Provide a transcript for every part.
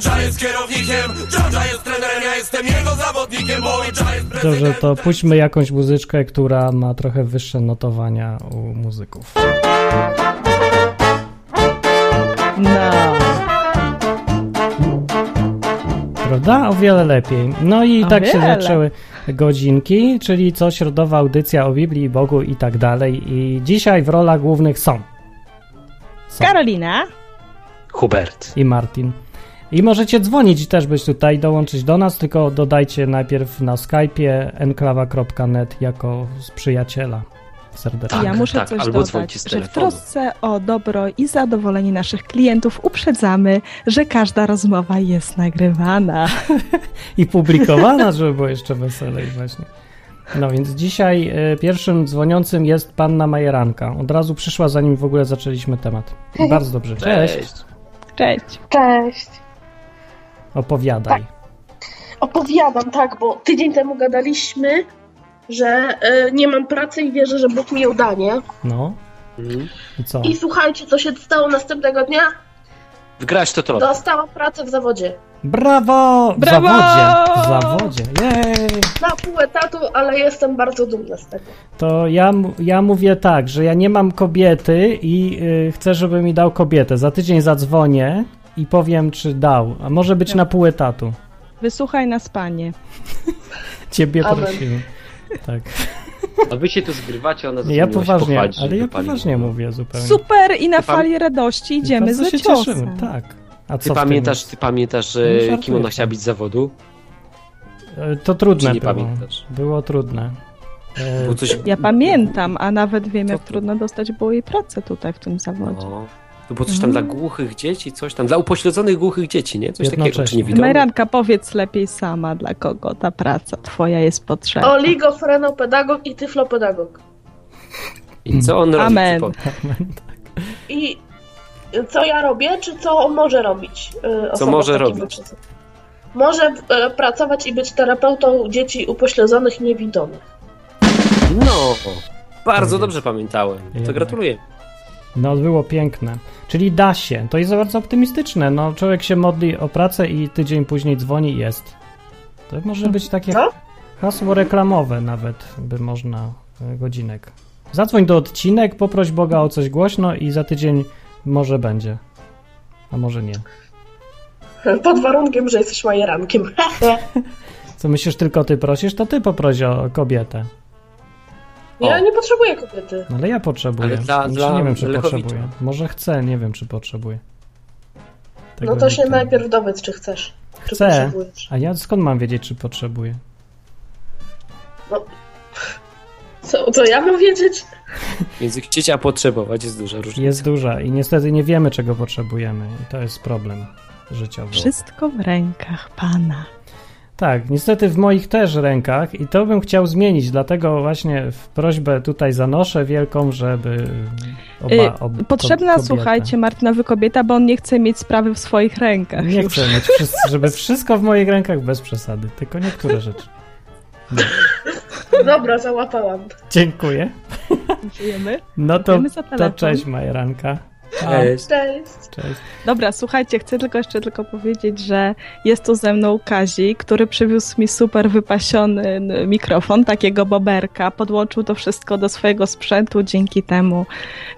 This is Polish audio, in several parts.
Cza jest kierownikiem, Cza jest trenerem, ja jestem jego zawodnikiem, bo i Cza jest Dobrze, to puśćmy jakąś muzyczkę, która ma trochę wyższe notowania u muzyków. No. Prawda? O wiele lepiej. No i O tak się wiele. zaczęły godzinki, czyli co środowa audycja o Biblii, Bogu i tak dalej. I dzisiaj w rolach głównych są. są. Karolina. Hubert. i Martin. I możecie dzwonić i też być tutaj, dołączyć do nas, tylko dodajcie najpierw na Skype'ie enklawa.net jako z przyjaciela serdecznie. Tak, ja muszę tak, coś dodać, że w trosce o dobro i zadowolenie naszych klientów uprzedzamy, że każda rozmowa jest nagrywana. I publikowana, żeby było jeszcze weselej właśnie. No więc dzisiaj e, pierwszym dzwoniącym jest panna Majeranka. Od razu przyszła, zanim w ogóle zaczęliśmy temat. Bardzo dobrze. Cześć. Cześć. Cześć. Opowiadaj. Opowiadam, tak, bo tydzień temu gadaliśmy, że e, nie mam pracy i wierzę, że Bóg mi ją da, nie? No Mhm. i co? I słuchajcie, co się stało następnego dnia? Wygrałeś to trochę. Dostałam pracę w zawodzie. Brawo! W Brawo! zawodzie. W zawodzie. Jej! Na pół etatu, ale jestem bardzo dumna z tego. To ja, ja mówię tak, że ja nie mam kobiety i y, chcę, żeby mi dał kobietę. Za tydzień zadzwonię i powiem, czy dał. A może być na pół etatu. Wysłuchaj nas, panie. Ciebie Amen. prosimy. Tak. A wy się tu zgrywacie, ona ja poważnie, pochwalić, ale ja poważnie mówię zupełnie. Super i na Ty fali radości idziemy z ciosem. tak. A Ty co w tym pamiętasz, ty pamiętasz, No, żartuję. kim ona chciała być z zawodu? E, To trudne Czy nie było. pamiętasz? Było trudne. E, Było coś... Ja pamiętam, a nawet wiem, Co jak to? trudno dostać było jej pracę tutaj w tym zawodzie. No. To było coś tam dla głuchych dzieci, coś tam, dla upośledzonych głuchych dzieci, nie? Coś takiego, czy nie? Majranka, powiedz lepiej sama, dla kogo ta praca twoja jest potrzebna. Oligofrenopedagog i tyflopedagog. I co on robi? Amen. Typo- I co ja robię, czy co może robić? e, osoba może robić? Może e, pracować i być terapeutą dzieci upośledzonych i niewidomych. No, bardzo Tak dobrze pamiętałem. To gratuluję. No, było piękne. Czyli da się. To jest bardzo optymistyczne. No, człowiek się modli o pracę i tydzień później dzwoni i jest. To może być takie hasło reklamowe nawet, by można e, godzinek. Zadzwoń do odcinek, poproś Boga o coś głośno i za tydzień może będzie. A może nie. Pod warunkiem, że jesteś majerankiem. Co myślisz, tylko ty prosisz, to ty poproś o kobietę. Ja O. nie potrzebuję kobiety. No, ale ja potrzebuję. Ale dla- Znaczy, dla nie wiem, czy Lechowicza. potrzebuję. Może chcę, nie wiem, czy potrzebuję. Tego No to się wiem. najpierw dowiedz, czy chcesz. Czy Chcę. potrzebujesz. A ja skąd mam wiedzieć, czy potrzebuję? Co, co ja mam wiedzieć? Między chcieć a potrzebować jest duża różnica. Jest duża i niestety nie wiemy, czego potrzebujemy. I to jest problem życiowy. Wszystko w rękach Pana. Tak, niestety w moich też rękach i to bym chciał zmienić, dlatego właśnie w prośbę tutaj zanoszę wielką, żeby oba, Y, ob, Potrzebna, kobieta. słuchajcie, Martinowy kobieta, bo on nie chce mieć sprawy w swoich rękach. Nie chcę mieć, wszys- żeby wszystko w moich rękach bez przesady, tylko niektóre rzeczy. Dobra, załapałam. Dziękuję. Dziękujemy. No to, Dziękujemy za to cześć Majeranka. Cześć. Cześć. Cześć. Dobra, słuchajcie, chcę tylko jeszcze tylko powiedzieć, że jest tu ze mną Kazi, który przywiózł mi super wypasiony mikrofon, takiego boberka, podłączył to wszystko do swojego sprzętu, dzięki temu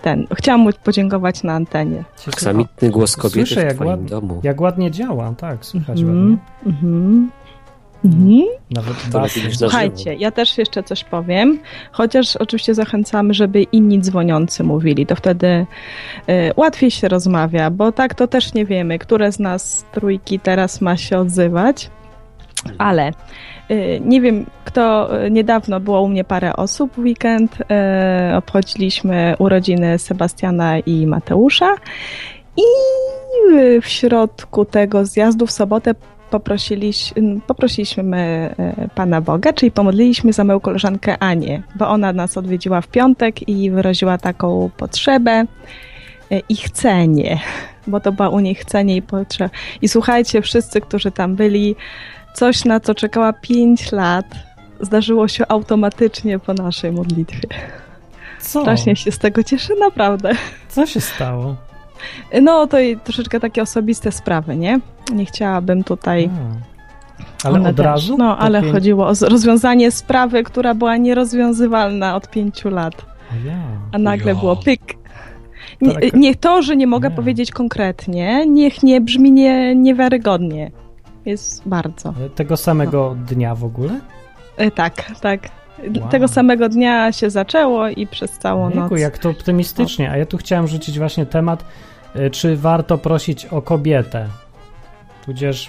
ten, chciałam mu podziękować na antenie. Aksamitny głos kobiety Słyszę, w jak twoim ładnie- domu. Jak ładnie działa, tak, słychać Mhm, ładnie. mhm, mhm. Nawet Słuchajcie, ja też jeszcze coś powiem, chociaż oczywiście zachęcamy, żeby inni dzwoniący mówili, to wtedy y, łatwiej się rozmawia, bo tak to też nie wiemy, które z nas trójki teraz ma się odzywać, ale y, nie wiem, kto y, niedawno było u mnie parę osób w weekend, y, obchodziliśmy urodziny Sebastiana i Mateusza. I w środku tego zjazdu w sobotę poprosiliśmy e, Pana Boga, czyli pomodliliśmy za moją koleżankę Anię, bo ona nas odwiedziła w piątek i wyraziła taką potrzebę e, i chcenie, bo to była u niej chcenie i potrzeba. I słuchajcie, wszyscy, którzy tam byli, coś na co czekała 5 lat, zdarzyło się automatycznie po naszej modlitwie. Co? Strasznie się z tego cieszę, naprawdę. Co się stało? No to i troszeczkę takie osobiste sprawy, nie? Nie chciałabym tutaj... A. Ale one od też. razu? No, ale pięć- chodziło o rozwiązanie sprawy, która była nierozwiązywalna od pięciu lat. Ja. A nagle Ja. było pyk. Nie, Tak. niech to, że nie mogę powiedzieć konkretnie, niech nie brzmi nie, niewiarygodnie. Jest bardzo. Tego samego dnia w ogóle? E, Tak, tak. Wow. Tego samego dnia się zaczęło i przez całą noc. Jejku, jak to optymistycznie. A ja tu chciałem rzucić właśnie temat, y, czy warto prosić o kobietę, tudzież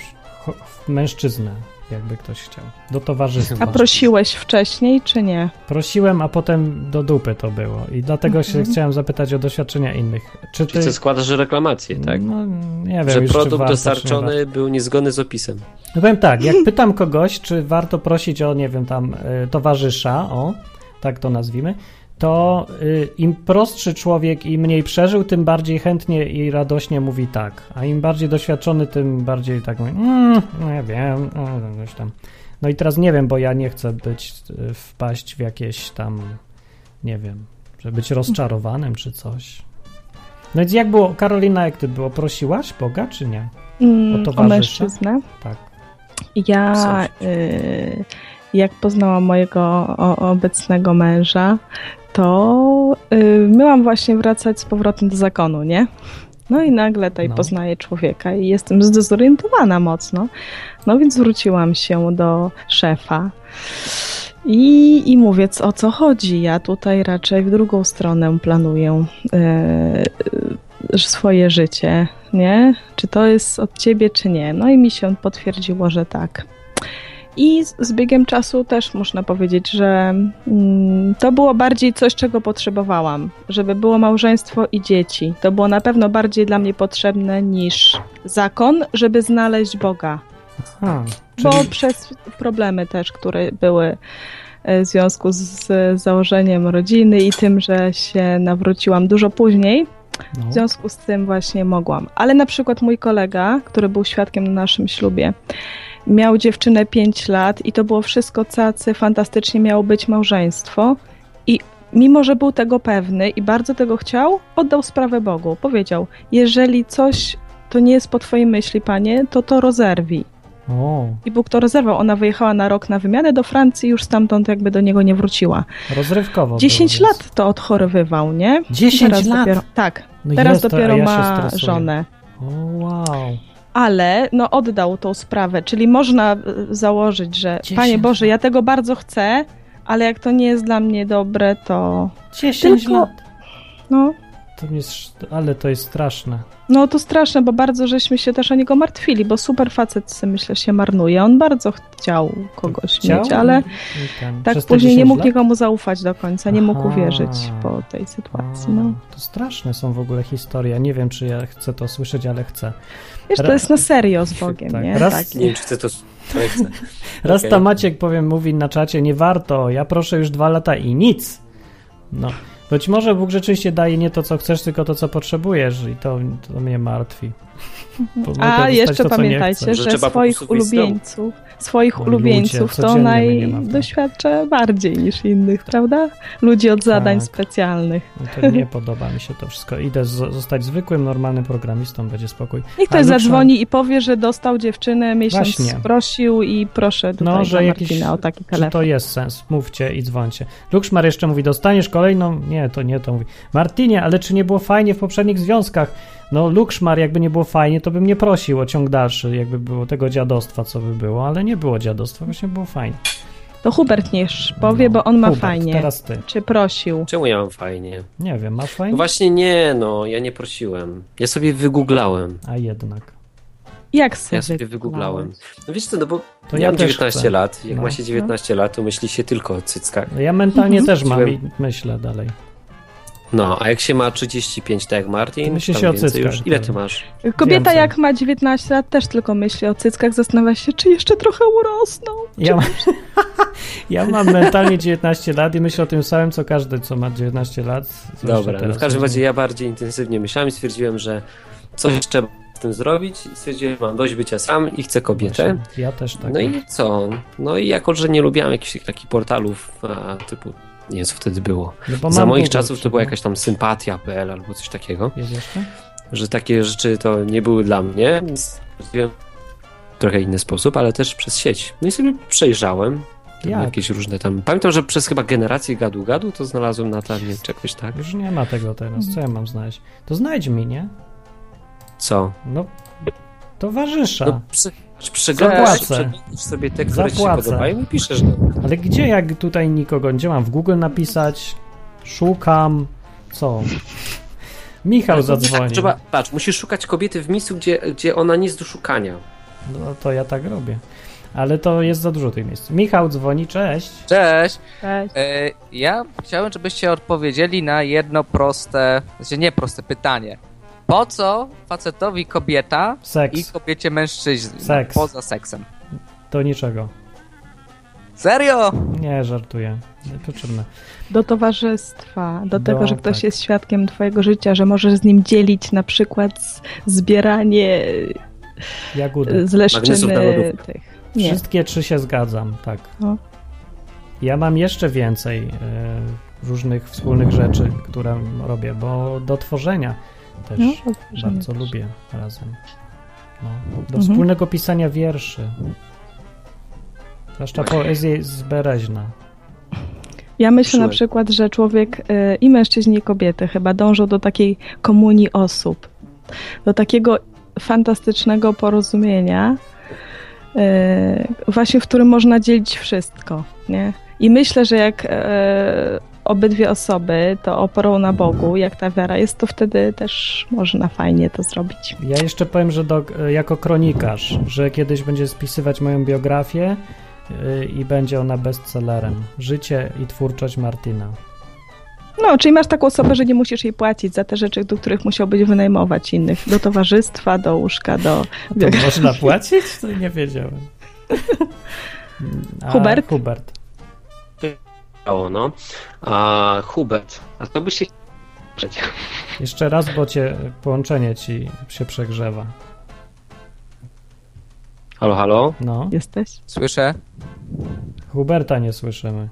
mężczyznę, jakby ktoś chciał, do towarzystwa. A prosiłeś wcześniej, czy nie? Prosiłem, a potem do dupy to było. I dlatego się Mhm. chciałem zapytać o doświadczenia innych. Czy ty... Czyli składasz reklamację, tak? No, nie wiem, że już, czy produkt warto, czy nie dostarczony był niezgodny z opisem. No powiem tak, jak pytam kogoś, czy warto prosić o, nie wiem, tam y, towarzysza, o, tak to nazwijmy, to y, im prostszy człowiek i mniej przeżył, tym bardziej chętnie i radośnie mówi tak. A im bardziej doświadczony, tym bardziej tak mówi, mm, no ja wiem, no, coś tam. No i teraz nie wiem, bo ja nie chcę być, y, wpaść w jakieś tam, nie wiem, żeby być rozczarowanym czy coś. No więc jak było, Karolina, jak ty było, prosiłaś Boga, czy nie? Mm, O o mężczyznę. Tak. Ja, y, jak poznałam mojego obecnego męża, to y, miałam właśnie wracać z powrotem do zakonu, nie? No i nagle tutaj No. poznaję człowieka i jestem zdezorientowana mocno. No więc wróciłam się do szefa. I, I mówię, o co chodzi? Ja tutaj raczej w drugą stronę planuję e, swoje życie, nie? Czy to jest od ciebie, czy nie? No i mi się potwierdziło, że tak. I z, z biegiem czasu też można powiedzieć, że mm, to było bardziej coś, czego potrzebowałam, żeby było małżeństwo i dzieci. To było na pewno bardziej dla mnie potrzebne niż zakon, żeby znaleźć Boga. A, Bo czyli, przez problemy też, które były e, w związku z, z założeniem rodziny i tym, że się nawróciłam dużo później, no. w związku z tym właśnie mogłam. Ale na przykład mój kolega, który był świadkiem na naszym ślubie, miał dziewczynę 5 lat i to było wszystko cacy, fantastycznie miało być małżeństwo i mimo, że był tego pewny i bardzo tego chciał, oddał sprawę Bogu. Powiedział, jeżeli coś to nie jest po twojej myśli, panie, to to rozerwij. O, I Bóg to rozerwał. Ona wyjechała na rok na wymianę do Francji i już stamtąd jakby do niego nie wróciła. rozrywkowo. 10 było, lat to odchorowywał, nie? 10 Teraz lat? Dopiero, tak, No teraz jest, dopiero ja ma żonę. O, wow. Ale no oddał tą sprawę, czyli można y, założyć, że 10 Panie Boże, ja tego bardzo chcę, ale jak to nie jest dla mnie dobre, to 10 Tylko- lat. no, To jest, ale to jest straszne. no to straszne, bo bardzo żeśmy się też o niego martwili, bo super facet, myślę, się marnuje. On bardzo chciał kogoś Chciał mieć, ale ten- tak później nie 10 mógł lat? nikomu zaufać do końca, nie mógł Aha. uwierzyć po tej sytuacji. No. To straszne są w ogóle historie. Nie wiem, czy ja chcę to słyszeć, ale chcę. Wiesz, to jest na serio z Bogiem, Tak, nie? raz- Tak. Nie wiem, czy chcę to... Raz Okej. ta Maciek, powiem, mówi na czacie, nie warto, ja proszę już dwa lata i nic. No, być może Bóg rzeczywiście daje nie to, co chcesz, tylko to, co potrzebujesz i to, to mnie martwi. A jeszcze to, pamiętajcie. Że że swoich ulubieńców, swoich No, ulubieńców ludzie, to codziennie naj mnie ma w domu. doświadcza bardziej niż innych, prawda? Ludzi od zadań Tak. specjalnych. No to nie podoba mi się to wszystko. Idę z- zostać zwykłym, normalnym programistą, będzie spokój. Niech ktoś zadzwoni i powie, że dostał dziewczynę, miesiąc Właśnie. prosił i proszę tutaj No, że jakiś, Martina o taki czy to telefon. jest sens? Mówcie i dzwońcie. Lukszmar jeszcze mówi, dostaniesz kolejną? Nie, to nie, to mówi. Martinie, ale czy nie było fajnie w poprzednich związkach? No, Lukszmar, jakby nie było fajnie, to bym nie prosił o ciąg dalszy, jakby było tego dziadostwa, co by było, ale nie było dziadostwa, właśnie było fajnie. To Hubert niech powie, No, bo on ma Hubert, fajnie. teraz ty. Czy prosił? Czemu ja mam fajnie? Nie wiem, masz No fajnie? właśnie nie, no, ja nie prosiłem. Ja sobie wygooglałem. A jednak. Jak sobie Ja sobie wygooglałem. No wiesz co, no bo To ja mam też 19 chcę. lat. Jak No. ma się 19 lat, to myśli się tylko o cyckach. No ja mentalnie Mhm. też mam i myślę dalej. No, a jak się ma 35, tak jak Martin, To myśli tam się o cyckach. już. Ile ty masz? Kobieta Więcej. jak ma 19 lat też tylko myśli o cyckach, zastanawia się, czy jeszcze trochę urosną. Ja, mam- ja mam mentalnie 19 lat i myślę o tym samym, co każdy, co ma 19 lat. Dobra, no w każdym razie ja bardziej intensywnie myślałem i stwierdziłem, że coś trzeba z tym zrobić i stwierdziłem, że mam dość bycia sam i chcę kobietę. Ja też tak. No i co? No i jako, że nie lubiłem jakichś takich portalów a, typu, co wtedy było. No Za moich czasów to była jakaś tam sympatia.pl albo coś takiego. Jest jeszcze? że takie rzeczy to nie były dla mnie. Więc trochę inny sposób, ale też przez sieć. No i sobie przejrzałem. Jak? jakieś różne tam. Pamiętam, że przez chyba generację gadu gadu to znalazłem na tanie czegoś tak. Już nie ma tego teraz. Co ja mam znaleźć? To znajdź mi, nie? Co? No, towarzysza. No, przeglądasz, Zapłacę. przeglądasz sobie te, które ci się Zapłacę. podobają i piszesz no. Ale gdzie, jak tutaj nikogo, gdzie mam w Google napisać? Szukam. Co? Michał zadzwoni. Trzeba, patrz, musisz szukać kobiety w miejscu, gdzie, gdzie ona nie jest do szukania. No to ja tak robię. Ale to jest za dużo tych miejsc. Michał dzwoni, cześć. Cześć. Cześć. E, ja chciałem, żebyście odpowiedzieli na jedno proste, znaczy nie proste pytanie. Po co facetowi kobieta i Seks. kobiecie mężczyźni Seks. poza seksem? Do niczego. Serio? Nie, żartuję. Niepotrzebne. Do towarzystwa, do Do- tego, że ktoś tak. jest świadkiem twojego życia, że możesz z nim dzielić na przykład z- zbieranie Jagódy. z Magnesów na leszczyny tych. Nie. Wszystkie trzy się zgadzam, tak. No. Ja mam jeszcze więcej e, różnych wspólnych rzeczy, które robię, bo do tworzenia też No, bardzo też. lubię razem. No, do Mhm. wspólnego pisania wierszy. Zwłaszcza poezja jest bereźna. Ja myślę na przykład, że człowiek y, i mężczyźni i kobiety chyba dążą do takiej komunii osób, do takiego fantastycznego porozumienia, y, właśnie w którym można dzielić wszystko, nie? I myślę, że jak y, obydwie osoby to oporą na Bogu, jak ta wiara jest, to wtedy też można fajnie to zrobić. Ja jeszcze powiem, że do, jako kronikarz, że kiedyś będzie spisywać moją biografię y, i będzie ona bestsellerem. Życie i twórczość Martina. No, czyli masz taką osobę, że nie musisz jej płacić za te rzeczy, do których musiałbyś wynajmować innych, do towarzystwa, do łóżka, do... To można płacić? To nie wiedziałem. A, Hubert? Hubert. O, no. A Hubert, a to by się Jeszcze raz, bo cię połączenie ci się przegrzewa. Halo, halo? No, Jesteś? Słyszę? Huberta nie słyszymy.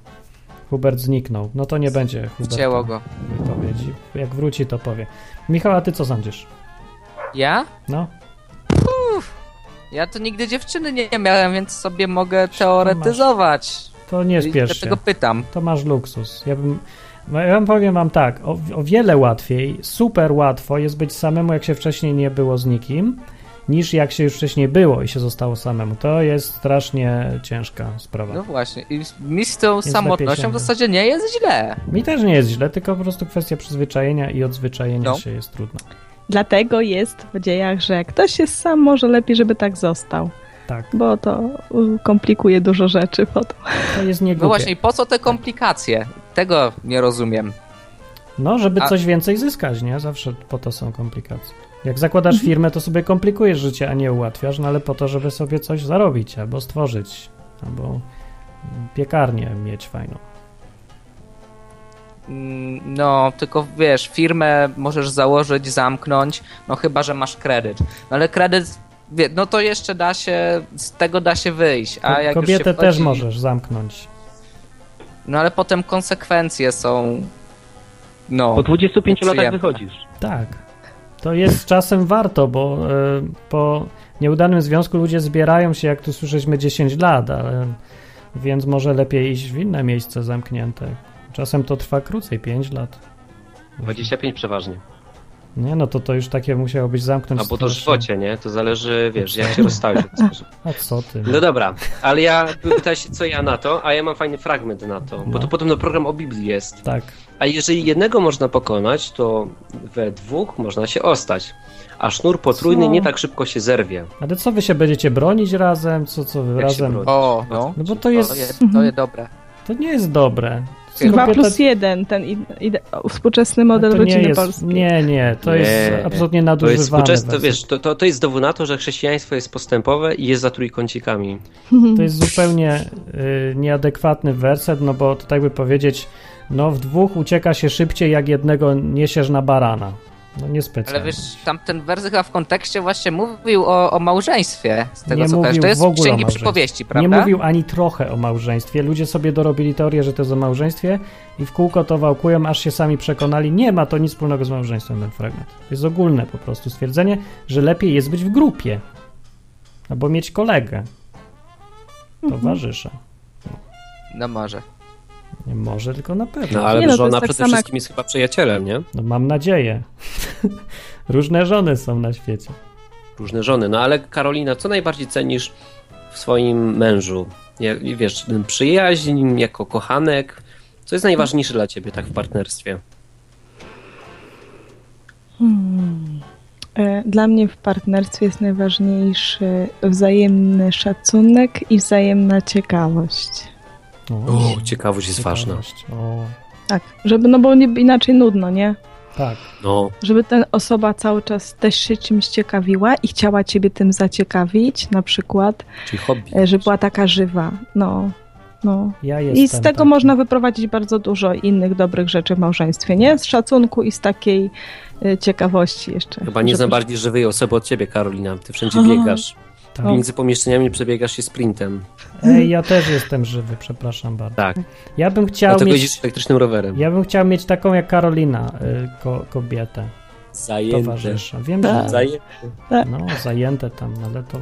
Hubert zniknął. No to nie będzie Huberta Wcięło go. wypowiedzi. Jak wróci, to powie. Michał, a ty co sądzisz? Ja? No, Ja to nigdy dziewczyny nie miałem, więc sobie mogę teoretyzować. To nie spiesz się. Dlatego pytam. To masz luksus. Ja bym. no Ja wam powiem wam tak, o, o wiele łatwiej, super łatwo jest być samemu, jak się wcześniej nie było z nikim, niż jak się już wcześniej było i się zostało samemu. To jest strasznie ciężka sprawa. No właśnie. I mi z tą lepiej samotnością w zasadzie nie jest źle. Mi też nie jest źle, tylko po prostu kwestia przyzwyczajenia i odzwyczajenia No. się jest trudno. Dlatego jest w dziejach, że jak ktoś jest sam, może lepiej, żeby tak został, Tak, bo to komplikuje dużo rzeczy potem. to jest nie No właśnie, po co te komplikacje? Tego nie rozumiem. No, żeby A- coś więcej zyskać, nie? Zawsze po to są komplikacje. Jak zakładasz Mhm. firmę, to sobie komplikujesz życie, a nie ułatwiasz, no ale po to, żeby sobie coś zarobić, albo stworzyć, albo piekarnię mieć fajną. Mm, No, tylko wiesz, firmę możesz założyć, zamknąć, no chyba, że masz kredyt. No ale kredyt, no to jeszcze da się, z tego da się wyjść. A jak już się Kobietę wchodzi, też możesz zamknąć. No ale potem konsekwencje są. No. Po 25 latach wychodzisz. Tak. To jest czasem warto, bo e, po nieudanym związku ludzie zbierają się, jak tu słyszeliśmy, 10 lat, ale, więc może lepiej iść w inne miejsce zamknięte. Czasem to trwa krócej, 5 lat. 25 przeważnie. Nie, no to to już takie musiało być zamknąć. A bo to żywocie, nie? To zależy, wiesz, jak się rozstałeś w ten sposób. A co ty? No dobra, ale ja pytałeś się, co ja na to, a ja mam fajny fragment na to, bo No. to podobno program o Biblii jest. Tak. A jeżeli jednego można pokonać, to we dwóch można się ostać. A sznur potrójny Co? nie tak szybko się zerwie. Ale co wy się będziecie bronić razem? Co, co wy Jak się razem? O, no. No bo to To jest. jest, to jest dobre. To nie jest dobre. Dwa Kobieta- plus jeden, ten ide- współczesny model to rodziny jest, polskiej. Nie, nie, to Nie. jest absolutnie To nadużywane. jest współczesne, to, wiesz, to, to, to jest dowód na to, że chrześcijaństwo jest postępowe i jest za trójkącikami. To jest zupełnie y, nieadekwatny werset, no bo to tak by powiedzieć, no w dwóch ucieka się szybciej, jak jednego niesiesz na barana. No niespecjalnie. Ale wiesz, tamten wers chyba w kontekście właśnie mówił o, o małżeństwie, z tego Nie co mówił To jest w ogóle księgi przypowieści, prawda? Nie mówił ani trochę o małżeństwie. Ludzie sobie dorobili teorię, że to jest o małżeństwie i w kółko to wałkują, aż się sami przekonali. Nie ma to nic wspólnego z małżeństwem, ten fragment. To jest ogólne po prostu stwierdzenie, że lepiej jest być w grupie. Albo mieć kolegę. Towarzysza. No może. Nie może, tylko na pewno. No ale Nie no, żona tak przede wszystkim jest chyba przyjacielem, nie? No mam nadzieję. Różne żony są na świecie. Różne żony. No ale Karolina, co najbardziej cenisz w swoim mężu? Jak, wiesz, przyjaźń jako kochanek? Co jest najważniejsze dla ciebie tak w partnerstwie? E, Dla mnie w partnerstwie jest najważniejszy wzajemny szacunek i wzajemna ciekawość. O, ciekawość jest ważna. ciekawość. O, Tak, żeby, no bo nie, inaczej nudno, nie? tak. No, Żeby ta osoba cały czas też się czymś ciekawiła i chciała ciebie tym zaciekawić, na przykład, czyli hobby. e, że była taka żywa. No, no. Ja jestem I z tego taki. można wyprowadzić bardzo dużo innych dobrych rzeczy w małżeństwie, nie? Z szacunku i z takiej e, ciekawości jeszcze. Chyba nie Żeby- znam bardziej żywej osoby od ciebie, Karolina. Ty wszędzie Aha. biegasz. Tak. Między pomieszczeniami przebiegasz się sprintem. Ej, ja też jestem żywy, przepraszam bardzo. Tak. Ja bym chciał Dlatego mieć... jeździsz elektrycznym rowerem. Ja bym chciał mieć taką jak Karolina, y, ko, kobietę, Zajęty. towarzysza. Wiem, Tak. że Zajęty. no, zajęte tam, ale to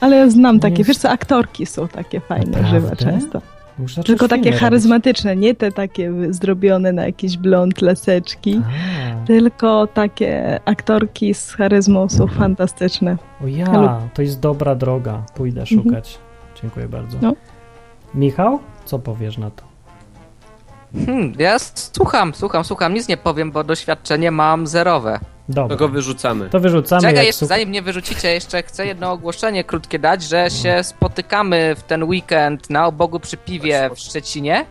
Ale ja znam takie, wiesz co, aktorki są takie fajne, Naprawdę? żywe często. Muszę Tylko takie charyzmatyczne, nie te takie zrobione na jakiś blond, laseczki, robić. tylko takie aktorki z charyzmą są fantastyczne. A, o ja, to jest dobra droga, pójdę Mhm. szukać. Dziękuję bardzo. No. Michał, co powiesz na to? Hmm, ja słucham, słucham, słucham, nic nie powiem, bo doświadczenie mam zerowe. Dobra, To go wyrzucamy. to wyrzucamy. Czekaj, jeszcze, zanim mnie wyrzucicie, jeszcze chcę jedno ogłoszenie krótkie dać, że się spotykamy w ten weekend na obogu przy piwie w Szczecinie.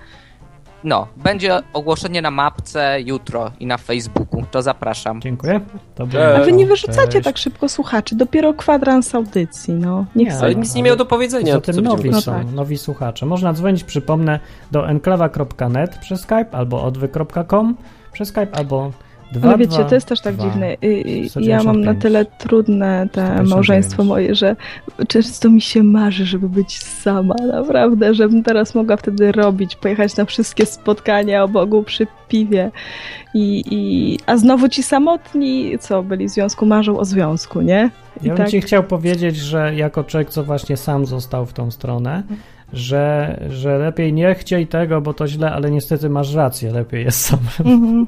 No, będzie ogłoszenie na mapce jutro i na Facebooku, to zapraszam. Dziękuję. To było. A wy nie wyrzucacie Cześć. tak szybko słuchaczy, dopiero kwadrans audycji, no. Niech Nie. Ale nic nie miał do powiedzenia. Poza to tym co nowi będziemy- No są, tak. nowi słuchacze. Można dzwonić, przypomnę, do enklawa.net przez Skype albo odwy.com przez Skype albo 2, Ale wiecie, to jest też tak dziwne. Y, y, Ja mam na 195. tyle trudne te 159. małżeństwo moje, że często mi się marzy, żeby być sama, naprawdę, żebym teraz mogła wtedy robić, pojechać na wszystkie spotkania o Bogu przy piwie. I, i, a znowu ci samotni, co byli w związku, marzą o związku, nie? I Ja bym tak, ci chciał powiedzieć, że jako człowiek, co właśnie sam został w tą stronę, że, że lepiej nie chciej tego, bo to źle, ale niestety masz rację, lepiej jest samemu. Mhm.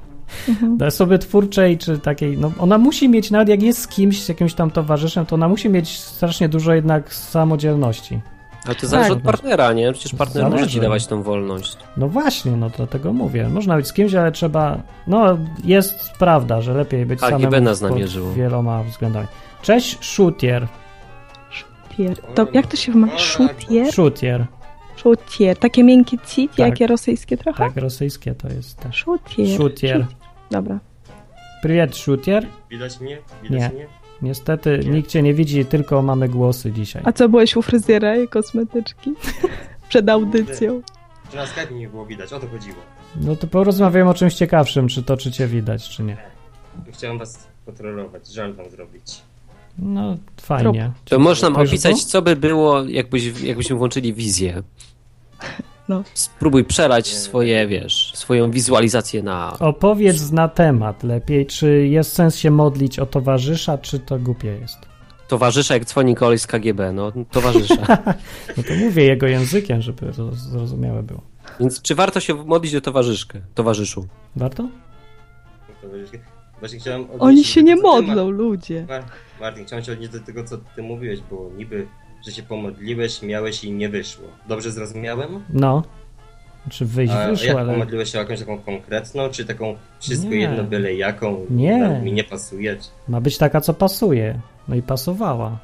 Dla osoby twórczej, czy takiej, no ona musi mieć, nawet jak jest z kimś, z jakimś tam towarzyszem, to ona musi mieć strasznie dużo jednak samodzielności. Ale to zależy Tak. od partnera, nie? Przecież partner może Zależy. ci dawać tą wolność. No właśnie, no dlatego mówię. Można być z kimś, ale trzeba. No, jest prawda, że lepiej być KGB samemu nas pod namierzyło. wieloma względami. Cześć, Shootier. Pier- To, jak to się wymawia? Szutier? Shootier. Szutier. Takie miękkie cit, Tak. jakie rosyjskie trochę? Tak, rosyjskie to jest też. Szutier. Shootier. Dobra. Привет, Shootier. Widać mnie? Widać Nie. mnie? Niestety nikt cię nie widzi, tylko mamy głosy dzisiaj. A co, byłeś u fryzjera i kosmetyczki? Przed audycją. Że na Skype nie było widać, o to chodziło. No to porozmawiamy o czymś ciekawszym, czy to czy cię widać, czy nie. Chciałem was kontrolować, żal wam zrobić. No, fajnie. To możesz nam Wiesz, opisać, bo? co by było, jakbyś, jakbyśmy włączyli wizję. No. Spróbuj przelać swoje, wiesz, swoją wizualizację na... Opowiedz na temat lepiej, czy jest sens się modlić o towarzysza, czy to głupie jest. Towarzysza, jak dzwoni koleś z KGB, no towarzysza. No to mówię jego językiem, żeby to zrozumiałe było. Więc czy warto się modlić o towarzyszkę, towarzyszu? Warto? To właśnie- chciałem Oni się nie modlą, ludzie. Mar- Martin, chciałem się odnieść do tego, co ty mówiłeś, bo niby, że się pomodliłeś, miałeś i nie wyszło. Dobrze zrozumiałem? No. Czy wyjść A wyszło, jak ale pomodliłeś się o jakąś taką konkretną, czy taką wszystko Nie. jedno byle jaką? Nie. Mi nie pasuje. ma być taka, co pasuje. No i pasowała.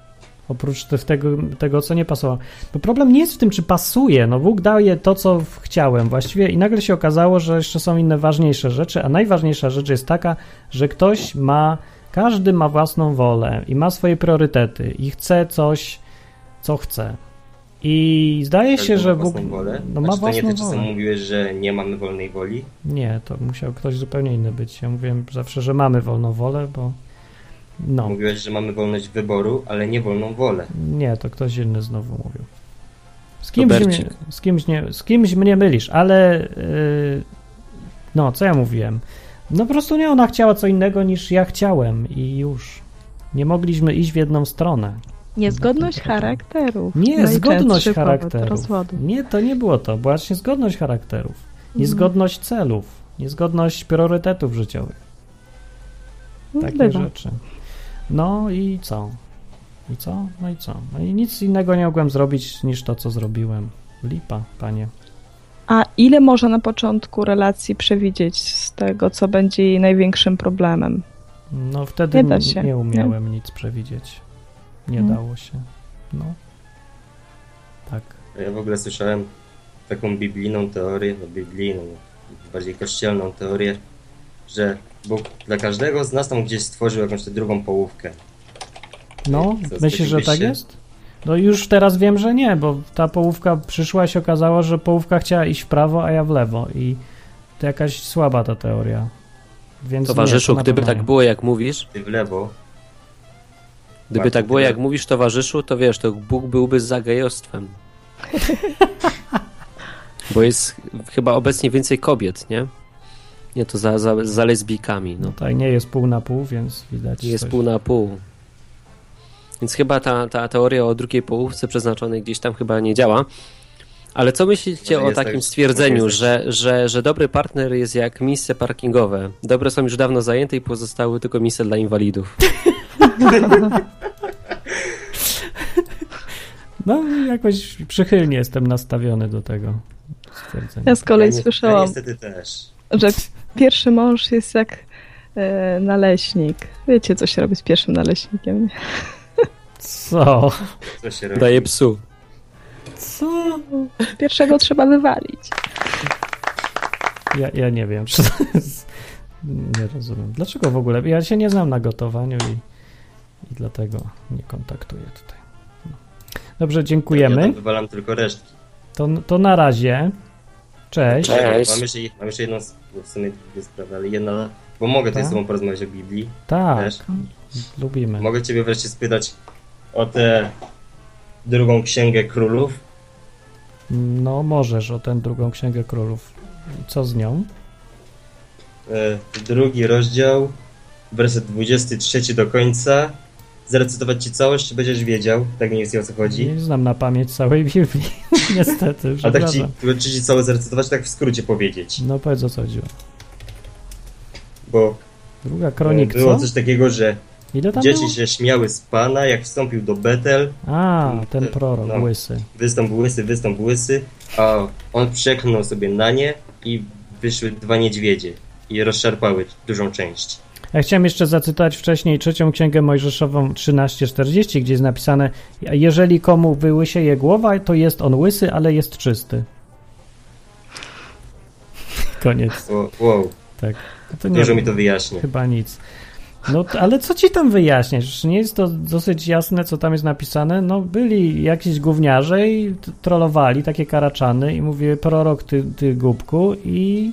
Oprócz te- tego, tego, co nie pasowało. Bo problem nie jest w tym, czy pasuje. No Bóg daje to, co chciałem właściwie i nagle się okazało, że jeszcze są inne ważniejsze rzeczy, a najważniejsza rzecz jest taka, że ktoś ma, każdy ma własną wolę i ma swoje priorytety i chce coś, co chce. I zdaje się, że Bóg własną wolę. no, ma znaczy, to nie własną ty czasem wolę. mówiłeś, że nie mamy wolnej woli? Nie, to musiał ktoś zupełnie inny być. Ja mówiłem zawsze, że mamy wolną wolę, bo no, Mówiłeś, że mamy wolność wyboru, ale nie wolną wolę. nie, to ktoś inny znowu mówił. Z kimś, mnie, z kimś, nie, z kimś mnie mylisz, ale yy, no, co ja mówiłem? No po prostu nie, ona chciała co innego niż ja chciałem i już. Nie mogliśmy iść w jedną stronę. Niezgodność charakterów. Nie, Najczęstszy zgodność. Rozwodu. Nie, to nie było to. Była właśnie zgodność charakterów. Niezgodność celów. Niezgodność priorytetów życiowych. No, Takie bywa. rzeczy. No i co? I co? No i co? No i nic innego nie mogłem zrobić niż to, co zrobiłem. Lipa, panie. A ile można na początku relacji przewidzieć z tego, co będzie jej największym problemem? No wtedy Nie nie umiałem nic przewidzieć. Nie Mm. dało się. No. Tak. Ja w ogóle słyszałem taką biblijną teorię, no biblijną, bardziej kościelną teorię, że Bóg dla każdego z nas tam gdzieś stworzył jakąś tę drugą połówkę. No, myślisz, że tak się? jest? No już teraz wiem, że nie, bo ta połówka przyszła i się okazało, że połówka chciała iść w prawo, a ja w lewo i to jakaś słaba ta teoria. Więc Towarzyszu, nie, to gdyby tak było jak mówisz, Ty w lewo, gdyby Bardzo tak było jak mówisz towarzyszu, to wiesz, to Bóg byłby za gejostwem. Bo jest chyba obecnie więcej kobiet, nie? Nie, to za, za, za lesbijkami, No no. tak, nie jest pół na pół, więc widać Jest coś. pół na pół. Więc chyba ta, ta teoria o drugiej połówce przeznaczonej gdzieś tam chyba nie działa. Ale co myślicie o takim tak- stwierdzeniu, że, że, że dobry partner jest jak miejsce parkingowe? Dobre są już dawno zajęte i pozostały tylko miejsca dla inwalidów. No jakoś przychylnie jestem nastawiony do tego stwierdzenia. Ja z kolei ja, Ja słyszałam, niestety też. że pierwszy mąż jest jak e, naleśnik. Wiecie, co się robi z pierwszym naleśnikiem? nie? Co? Co się robi? Daje psu. Co? Pierwszego trzeba wywalić. Ja, ja nie wiem, czy to jest... Nie rozumiem. Dlaczego w ogóle? Ja się nie znam na gotowaniu i, i dlatego nie kontaktuję tutaj. No. Dobrze, Ja dziękujemy. tam wywalam tylko resztki. To, to na razie. Cześć. Cześć. Mam jeszcze, mam jeszcze jedną, s- w sumie dwie sprawy, ale jedna, bo mogę tutaj z tobą porozmawiać o Biblii. Tak, Też. lubimy. Mogę ciebie wreszcie spytać o tę drugą księgę królów. No, możesz o tę drugą księgę królów. Co z nią? E, drugi rozdział, werset 23 do końca. Zarecytować ci całość, czy będziesz wiedział? Tak mniej więcej o co chodzi. Nie znam na pamięć całej Biblii. Niestety, A tak ci, czy ci całe zarecytować, tak w skrócie powiedzieć. No powiedz o co chodziło. Bo Druga e, kronik, było co? coś takiego, że Ile tam dzieci było? się śmiały z Pana, jak wstąpił do Betel, A, ten te- prorok, no. łysy. wystąp łysy, wystąp łysy, a on przeknął sobie na nie i wyszły dwa niedźwiedzie i rozszarpały dużą część. Ja chciałem jeszcze zacytować wcześniej trzecią księgę Mojżeszową 13:40, gdzie jest napisane: Jeżeli komu wyłysieje głowa, to jest on łysy, ale jest czysty. Koniec. O, wow, Tak. To nie dużo mi to wyjaśnia. Chyba nic. No, ale co ci tam wyjaśniać? Czy nie jest to dosyć jasne, co tam jest napisane? No, byli jakiś gówniarze i trollowali takie karaczany i mówiły prorok, ty, ty głupku i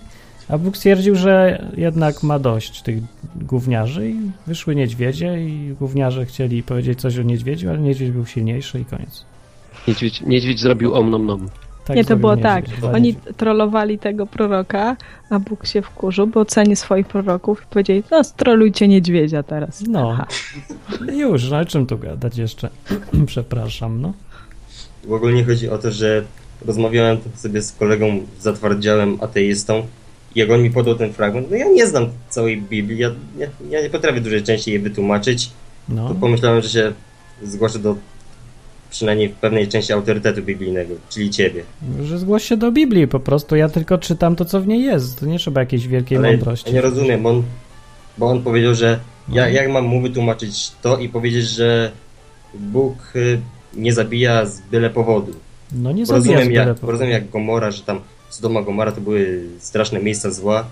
a Bóg stwierdził, że jednak ma dość tych gówniarzy i wyszły niedźwiedzie i gówniarze chcieli powiedzieć coś o niedźwiedziu, ale niedźwiedź był silniejszy i koniec. Niedźwiedź, niedźwiedź zrobił om nom. Tak nie, to było niedźwiedź. tak. Oni trollowali tego proroka, a Bóg się wkurzył, bo ceni swoich proroków i powiedzieli, no strolujcie niedźwiedzia teraz. No. Aha. Już, no o czym tu gadać jeszcze? Przepraszam, no. W ogóle chodzi o to, że rozmawiałem sobie z kolegą zatwardziałym ateistą jak on mi podał ten fragment, no ja nie znam całej Biblii, ja, ja, ja nie potrafię dużej części jej wytłumaczyć, no. to pomyślałem, że się zgłoszę do przynajmniej pewnej części autorytetu biblijnego, czyli ciebie. Że zgłoś się do Biblii po prostu, ja tylko czytam to, co w niej jest. To nie trzeba jakiejś wielkiej Ale mądrości. ja nie rozumiem, bo on, bo on powiedział, że ja, No. jak mam mu wytłumaczyć to i powiedzieć, że Bóg y, nie zabija z byle powodu. No nie zabija rozumiem, jak, jak, bo rozumiem jak Gomora, że tam Sodoma Gomora to były straszne miejsca zła,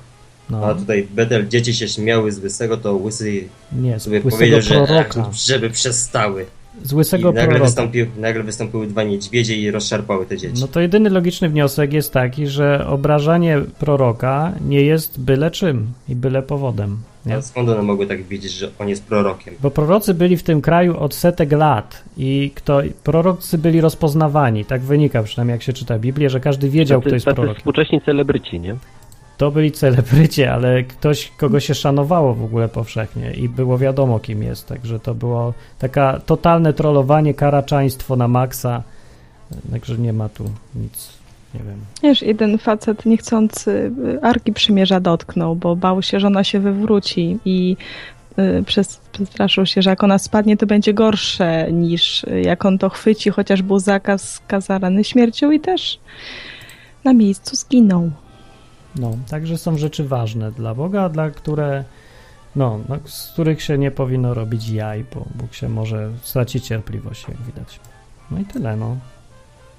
no, a tutaj Betel, dzieci się śmiały z Łysego, to Łysy nie, sobie powiedział, że proroka. żeby przestały. z I łysego nagle, proroka. wystąpił, nagle wystąpiły dwa niedźwiedzie i rozszarpały te dzieci. No to jedyny logiczny wniosek jest taki, że obrażanie proroka nie jest byle czym i byle powodem. Nie? A skąd one mogły tak wiedzieć, że on jest prorokiem? Bo prorocy byli w tym kraju od setek lat i kto, prorocy byli rozpoznawani. Tak wynika przynajmniej jak się czyta Biblię, że każdy wiedział, kto Tacy, jest tacy prorokiem. współcześni celebryci, nie? To byli celebryci, ale ktoś, kogo się szanowało w ogóle powszechnie i było wiadomo, kim jest. Także to było taka totalne trollowanie, karaczaństwo na maksa. Także nie ma tu nic, nie wiem. Wiesz, jeden facet niechcący y, Arki Przymierza dotknął, bo bał się, że ona się wywróci i y, przestraszył się, że jak ona spadnie, to będzie gorsze niż y, jak on to chwyci, chociaż był zakaz kazarany śmiercią i też na miejscu zginął. No, także są rzeczy ważne dla Boga, dla które, no, no, z których się nie powinno robić jaj, bo Bóg się może stracić cierpliwość, jak widać. No i tyle, no.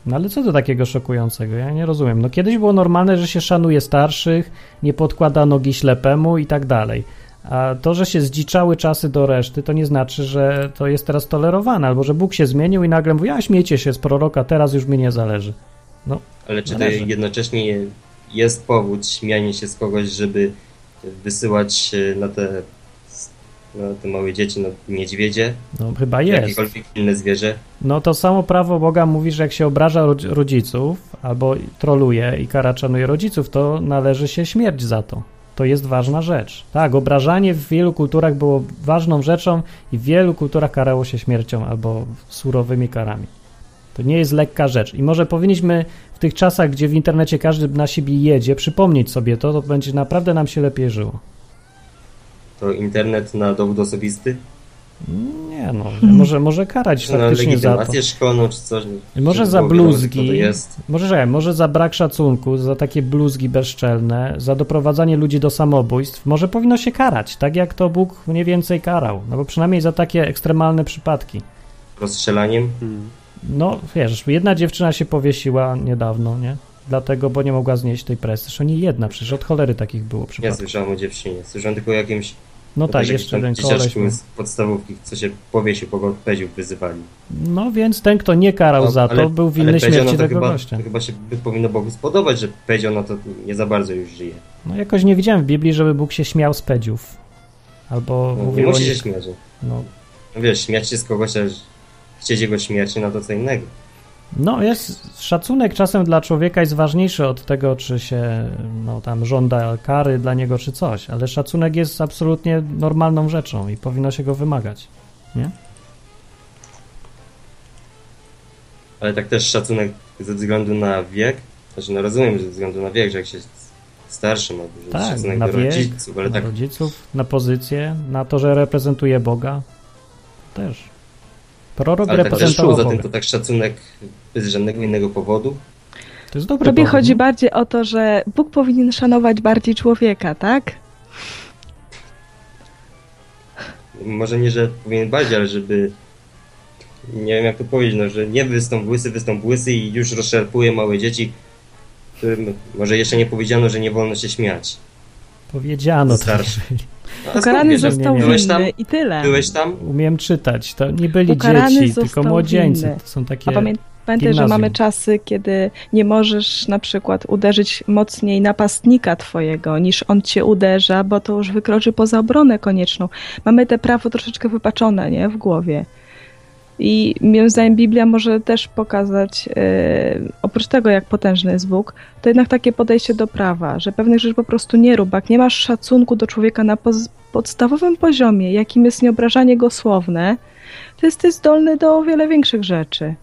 No ale co to takiego szokującego? Ja nie rozumiem. No kiedyś było normalne, że się szanuje starszych, nie podkłada nogi ślepemu i tak dalej. A to, że się zdziczały czasy do reszty, to nie znaczy, że to jest teraz tolerowane, albo że Bóg się zmienił i nagle mówi, a śmiejcie się z proroka, teraz już mi nie zależy. Ale czy to jednocześnie jest powód śmianie się z kogoś, żeby wysyłać e, na te, na te małe dzieci, na niedźwiedzie, No chyba jest. jakiekolwiek inne zwierzę? No to samo prawo Boga mówi, że jak się obraża rodz- rodziców albo troluje i karaczanuje rodziców, to należy się śmierć za to. To jest ważna rzecz. Tak, obrażanie w wielu kulturach było ważną rzeczą i w wielu kulturach karało się śmiercią albo surowymi karami. To nie jest lekka rzecz. I może powinniśmy w tych czasach, gdzie w internecie każdy na siebie jedzie, przypomnieć sobie to, to będzie naprawdę nam się lepiej żyło. To internet na dowód osobisty? Nie no, może, może karać faktycznie za to. szkolną czy coś? Może za bluzgi, może, że, może za brak szacunku, za takie bluzgi bezczelne, za doprowadzanie ludzi do samobójstw, może powinno się karać, tak jak to Bóg mniej więcej karał, no bo przynajmniej za takie ekstremalne przypadki. Rozstrzelaniem? No wiesz, jedna dziewczyna się powiesiła niedawno, nie? Dlatego, bo nie mogła znieść tej presji. Zresztą nie jedna, przecież od cholery takich było Ja przypadków. słyszałem o dziewczynie. Słyszałem tylko o jakimś No o tak, też jeszcze ten koleś. był. z podstawówki, co się powiesił, bo go peziów wyzywali. No więc ten, kto nie karał No, za to, ale- był ale winny śmierci to tego chyba, gościa. to chyba się by powinno Bogu spodobać, że Pezio no to nie za bardzo już żyje. No jakoś nie widziałem w Biblii, żeby Bóg się śmiał z pedziów. Albo No, nie mówił o musi się śmiać. no, No wiesz, śmiać się z kogoś, a chcieć jego śmierci, no to co innego. No, jest szacunek czasem dla człowieka jest ważniejszy od tego, czy się no, tam żąda kary dla niego, czy coś, ale szacunek jest absolutnie normalną rzeczą i powinno się go wymagać. Ale tak też szacunek ze względu na wiek, znaczy no rozumiem, że ze względu na wiek, że jak się starszy ma dużo Tak, szacunek na do wiek, rodziców, ale na tak rodziców, na pozycję, na to, że reprezentuje Boga. Też. Prorok ale tak też reprezentował czuł za tym to tak szacunek bez żadnego innego powodu. To jest dobry Tobie powód, chodzi no. bardziej o to, że Bóg powinien szanować bardziej człowieka, tak? Może nie, że powinien bardziej, ale żeby nie wiem jak to powiedzieć, no, że nie wystąp łysy, wystąp łysy i już rozszarpuje małe dzieci, którym może jeszcze nie powiedziano, że nie wolno się śmiać. Powiedziano to. Starszy. No, Ukarany wiesz, że został nie, nie. Byłeś tam? winny i tyle. Byłeś tam? Umiem czytać. To nie byli Ukarany dzieci, tylko młodzieńcy. winny. To są takie... A pamię- pamiętaj, że gimnazjum. mamy czasy, kiedy nie możesz na przykład uderzyć mocniej napastnika twojego, niż on cię uderza, bo to już wykroczy poza obronę konieczną. Mamy te prawo troszeczkę wypaczone, nie? W głowie. I moim zdaniem Biblia może też pokazać, e, oprócz tego, jak potężny jest Bóg, to jednak takie podejście do prawa, że pewnych rzeczy po prostu nie rób. Jak nie masz szacunku do człowieka na podstawowym poziomie, jakim jest nieobrażanie go słowne, to jesteś zdolny do o wiele większych rzeczy.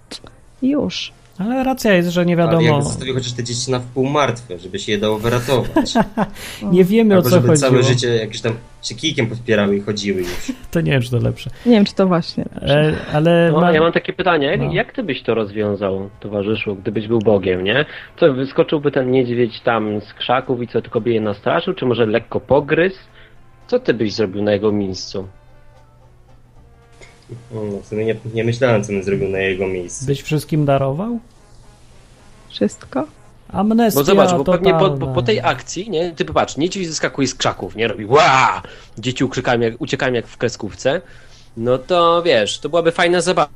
Już. Ale racja jest, że nie Ale wiadomo. jakby zostawił chociaż te dzieci na wpół martwe, żeby się je dało wyratować. Nie wiemy o Albo co żeby chodziło. całe życie jakieś tam się kijkiem podpierały i chodziły już. To nie wiem, czy to lepsze. Nie wiem, czy to właśnie. E, ale No, ma... ja mam takie pytanie, jak, No. jak ty byś to rozwiązał, towarzyszu, gdybyś był Bogiem, nie? Co, wyskoczyłby ten niedźwiedź tam z krzaków i co, tylko by je nastraszył, czy może lekko pogryzł? Co ty byś zrobił na jego miejscu? No, w sumie nie, nie myślałem, co bym zrobił na jego miejscu. byś wszystkim darował? Wszystko? Amnestia Bo zobacz, bo pewnie po, po, po tej akcji, nie, ty popatrz, niedźwiedź wyskakuje z krzaków, nie, robi ła! Dzieci uciekają jak, uciekają jak w kreskówce, no to wiesz, to byłaby fajna zabawa.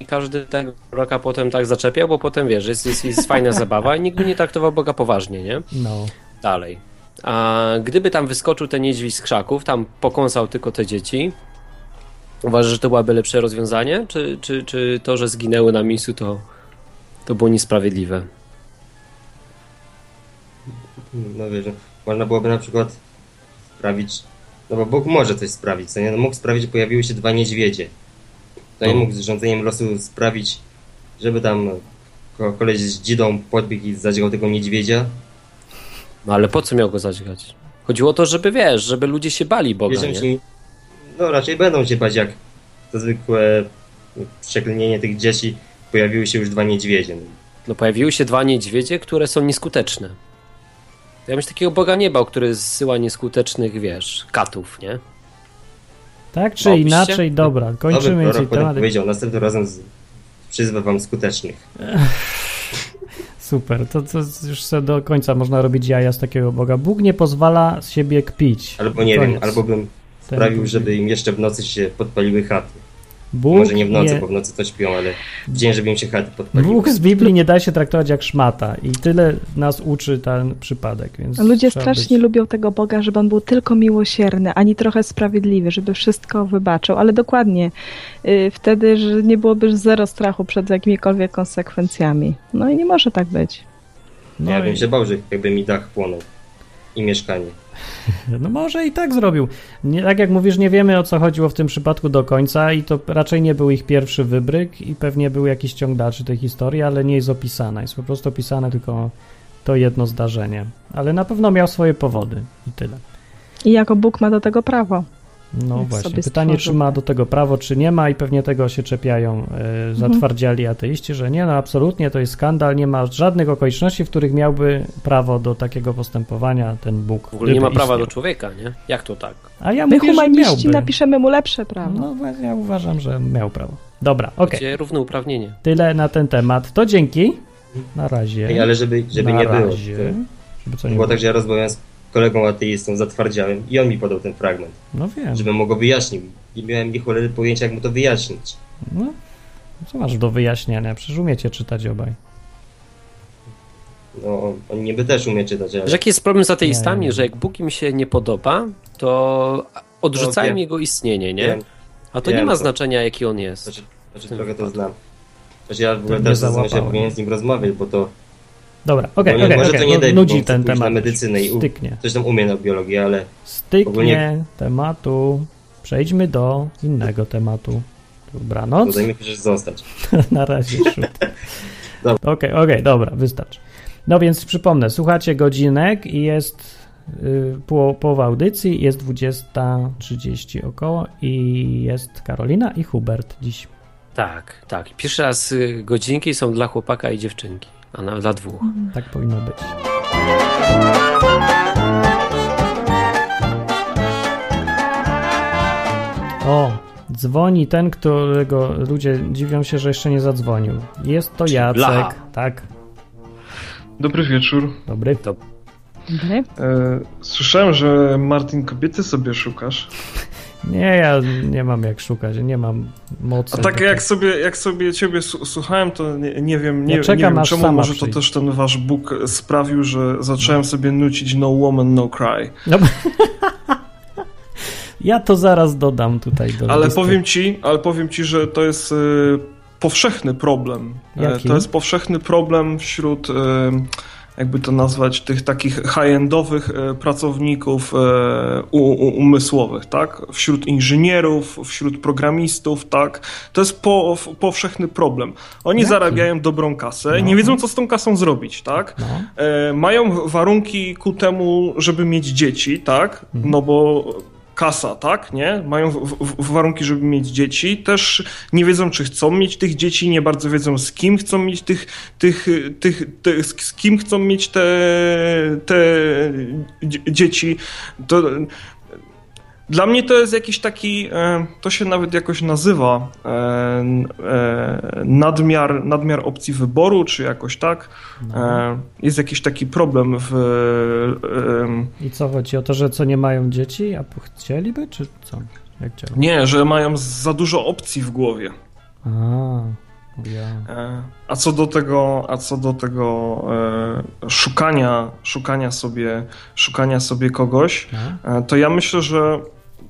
I każdy tego roka potem tak zaczepiał, bo potem wiesz, jest, jest, jest fajna zabawa i nikt by nie traktował Boga poważnie, nie? No. Dalej. A gdyby tam wyskoczył ten niedźwiedź z krzaków, tam pokąsał tylko te dzieci, uważasz, że to byłoby lepsze rozwiązanie? Czy, czy, czy to, że zginęły na miejscu, to, to było niesprawiedliwe? No wiesz, no, można byłoby na przykład sprawić, no bo Bóg może coś sprawić, co nie? No mógł sprawić, że pojawiły się dwa niedźwiedzie. To nie No. mógł z rządzeniem losu sprawić, żeby tam ko- koleś z dzidą podbiegł i zadźgał tego niedźwiedzia. No ale po co miał go zadźgać? Chodziło o to, żeby wiesz, żeby ludzie się bali Boga, Wierzę nie? No raczej będą się bać, jak to zwykłe przeklinienie tych dzieci pojawiły się już dwa niedźwiedzie. No, pojawiły się dwa niedźwiedzie, które są nieskuteczne. Ja bym się takiego Boga nie bał, który zsyła nieskutecznych, wiesz, katów, nie? Tak czy inaczej, dobra, kończymy więc prorok temat. powiedział, następnym razem z... przyzwę wam skutecznych. Super, to, to już sobie do końca można robić jaja z takiego Boga. Bóg nie pozwala z siebie kpić. Albo nie Koniec. wiem, albo bym sprawił, Bóg- żeby im jeszcze w nocy się podpaliły chaty. Bóg Może nie w nocy, nie- bo w nocy to śpią, ale w dzień, żeby im się chaty podpaliły. Bóg z Biblii nie da się traktować jak szmata i tyle nas uczy ten przypadek. Więc Ludzie strasznie być... lubią tego Boga, żeby on był tylko miłosierny, ani trochę sprawiedliwy, żeby wszystko wybaczył, ale dokładnie y, wtedy, że nie byłoby zero strachu przed jakimikolwiek konsekwencjami. No i nie może tak być. No, ja bym i- się bał, że jakby mi dach płonął. I mieszkanie. No może i tak zrobił. Nie, tak jak mówisz, nie wiemy o co chodziło w tym przypadku do końca i to raczej nie był ich pierwszy wybryk i pewnie był jakiś ciąg dalszy tej historii, ale nie jest opisana. Jest po prostu opisane tylko to jedno zdarzenie. Ale na pewno miał swoje powody i tyle. I jako Bóg ma do tego prawo. No Jak właśnie. sobie Pytanie, czy stworzył. ma do tego prawo, czy nie ma, i pewnie tego się czepiają e, zatwardziali ateiści, że nie, no absolutnie to jest skandal, nie ma żadnych okoliczności, w których miałby prawo do takiego postępowania ten Bóg. W ogóle nie ma prawa istniał. do człowieka, nie? Jak to tak? A ja My mówię, że humaniści miałby. napiszemy mu lepsze prawo. No właśnie, ja uważam, że miał prawo. Dobra, okej. Gdzie równouprawnienie. Tyle na ten temat. To dzięki. Na razie. Ej, ale żeby, żeby na nie było. razie. To Żeby co nie było było. tak, że ja rozmawiałem z kolegą ateistą, zatwardziałem i on mi podał ten fragment, No wiem. żebym mu go wyjaśnił. Nie miałem ni cholery pojęcia, jak mu to wyjaśnić. No, co masz do wyjaśniania? Przecież umiecie czytać obaj. No, on niby też umie czytać, ale... Że jaki jest problem z ateistami, Nie, nie. że jak Bóg im się nie podoba, to odrzucają No, jego istnienie, nie? Wiem. A to Wiem, nie ma to- znaczenia, jaki on jest. Znaczy, znaczy trochę to znam. Znaczy ja w ogóle nie też zastanawiam się, powinien z nim rozmawiać, bo to Dobra, okej, nie- okej, może okej. to nie No, daj, Nudzi ten pójść na temat. medycynę i u- Styknie. coś tam umie na biologii, ale Styknie Ogólnie- tematu. Przejdźmy do innego tematu. Dobranoc. to daj mi chociaż zostać. Na razie szut. Dobra. Okej, okej, dobra, wystarczy. No więc przypomnę, słuchacie godzinek i jest y, poł- połowa audycji, jest 20.30 około i jest Karolina i Hubert dziś. Tak, tak. Pierwszy raz y, godzinki są dla chłopaka i dziewczynki, a nawet dla dwóch. Tak powinno być. O, dzwoni ten, którego ludzie dziwią się, że jeszcze nie zadzwonił. Jest to Jacek. Blacha. Tak, Dobry wieczór. dobry. Dobry. E, słyszałem, że Martin kobiety sobie szukasz. Nie, ja nie mam jak szukać, nie mam mocy. A tak jak sobie, jak sobie ciebie słuchałem, to nie, nie wiem, nie, Ja czekam, nie wiem czemu może przyjdzie. to też ten wasz Bóg sprawił, że zacząłem sobie nucić No Woman, No Cry. No, ja to zaraz dodam tutaj do Ale listy. powiem ci, ale powiem ci, że to jest e, powszechny problem. E, Jaki? To jest powszechny problem wśród, e, jakby to nazwać, tych takich high-endowych e, pracowników e, umysłowych, tak? Wśród inżynierów, wśród programistów, tak? To jest po, powszechny problem. Oni Jaki? zarabiają dobrą kasę, No. nie wiedzą, co z tą kasą zrobić, tak? No. E, mają warunki ku temu, żeby mieć dzieci, tak? Mhm. No bo kasa, tak? Nie? Mają w, w, warunki, żeby mieć dzieci. Też nie wiedzą, czy chcą mieć tych dzieci, nie bardzo wiedzą, z kim chcą mieć tych, tych, tych, te, z kim chcą mieć te, te dzie- dzieci. To, dla mnie to jest jakiś taki, e, to się nawet jakoś nazywa e, e, nadmiar, nadmiar opcji wyboru, czy jakoś tak. No. Jest jakiś taki problem w. I co chodzi o to, że co nie mają dzieci, a chcieliby, czy co? Jak działa? Nie, że mają za dużo opcji w głowie. A. E, A co do tego, a co do tego e, szukania, szukania sobie, szukania sobie kogoś, No. e, to ja myślę, że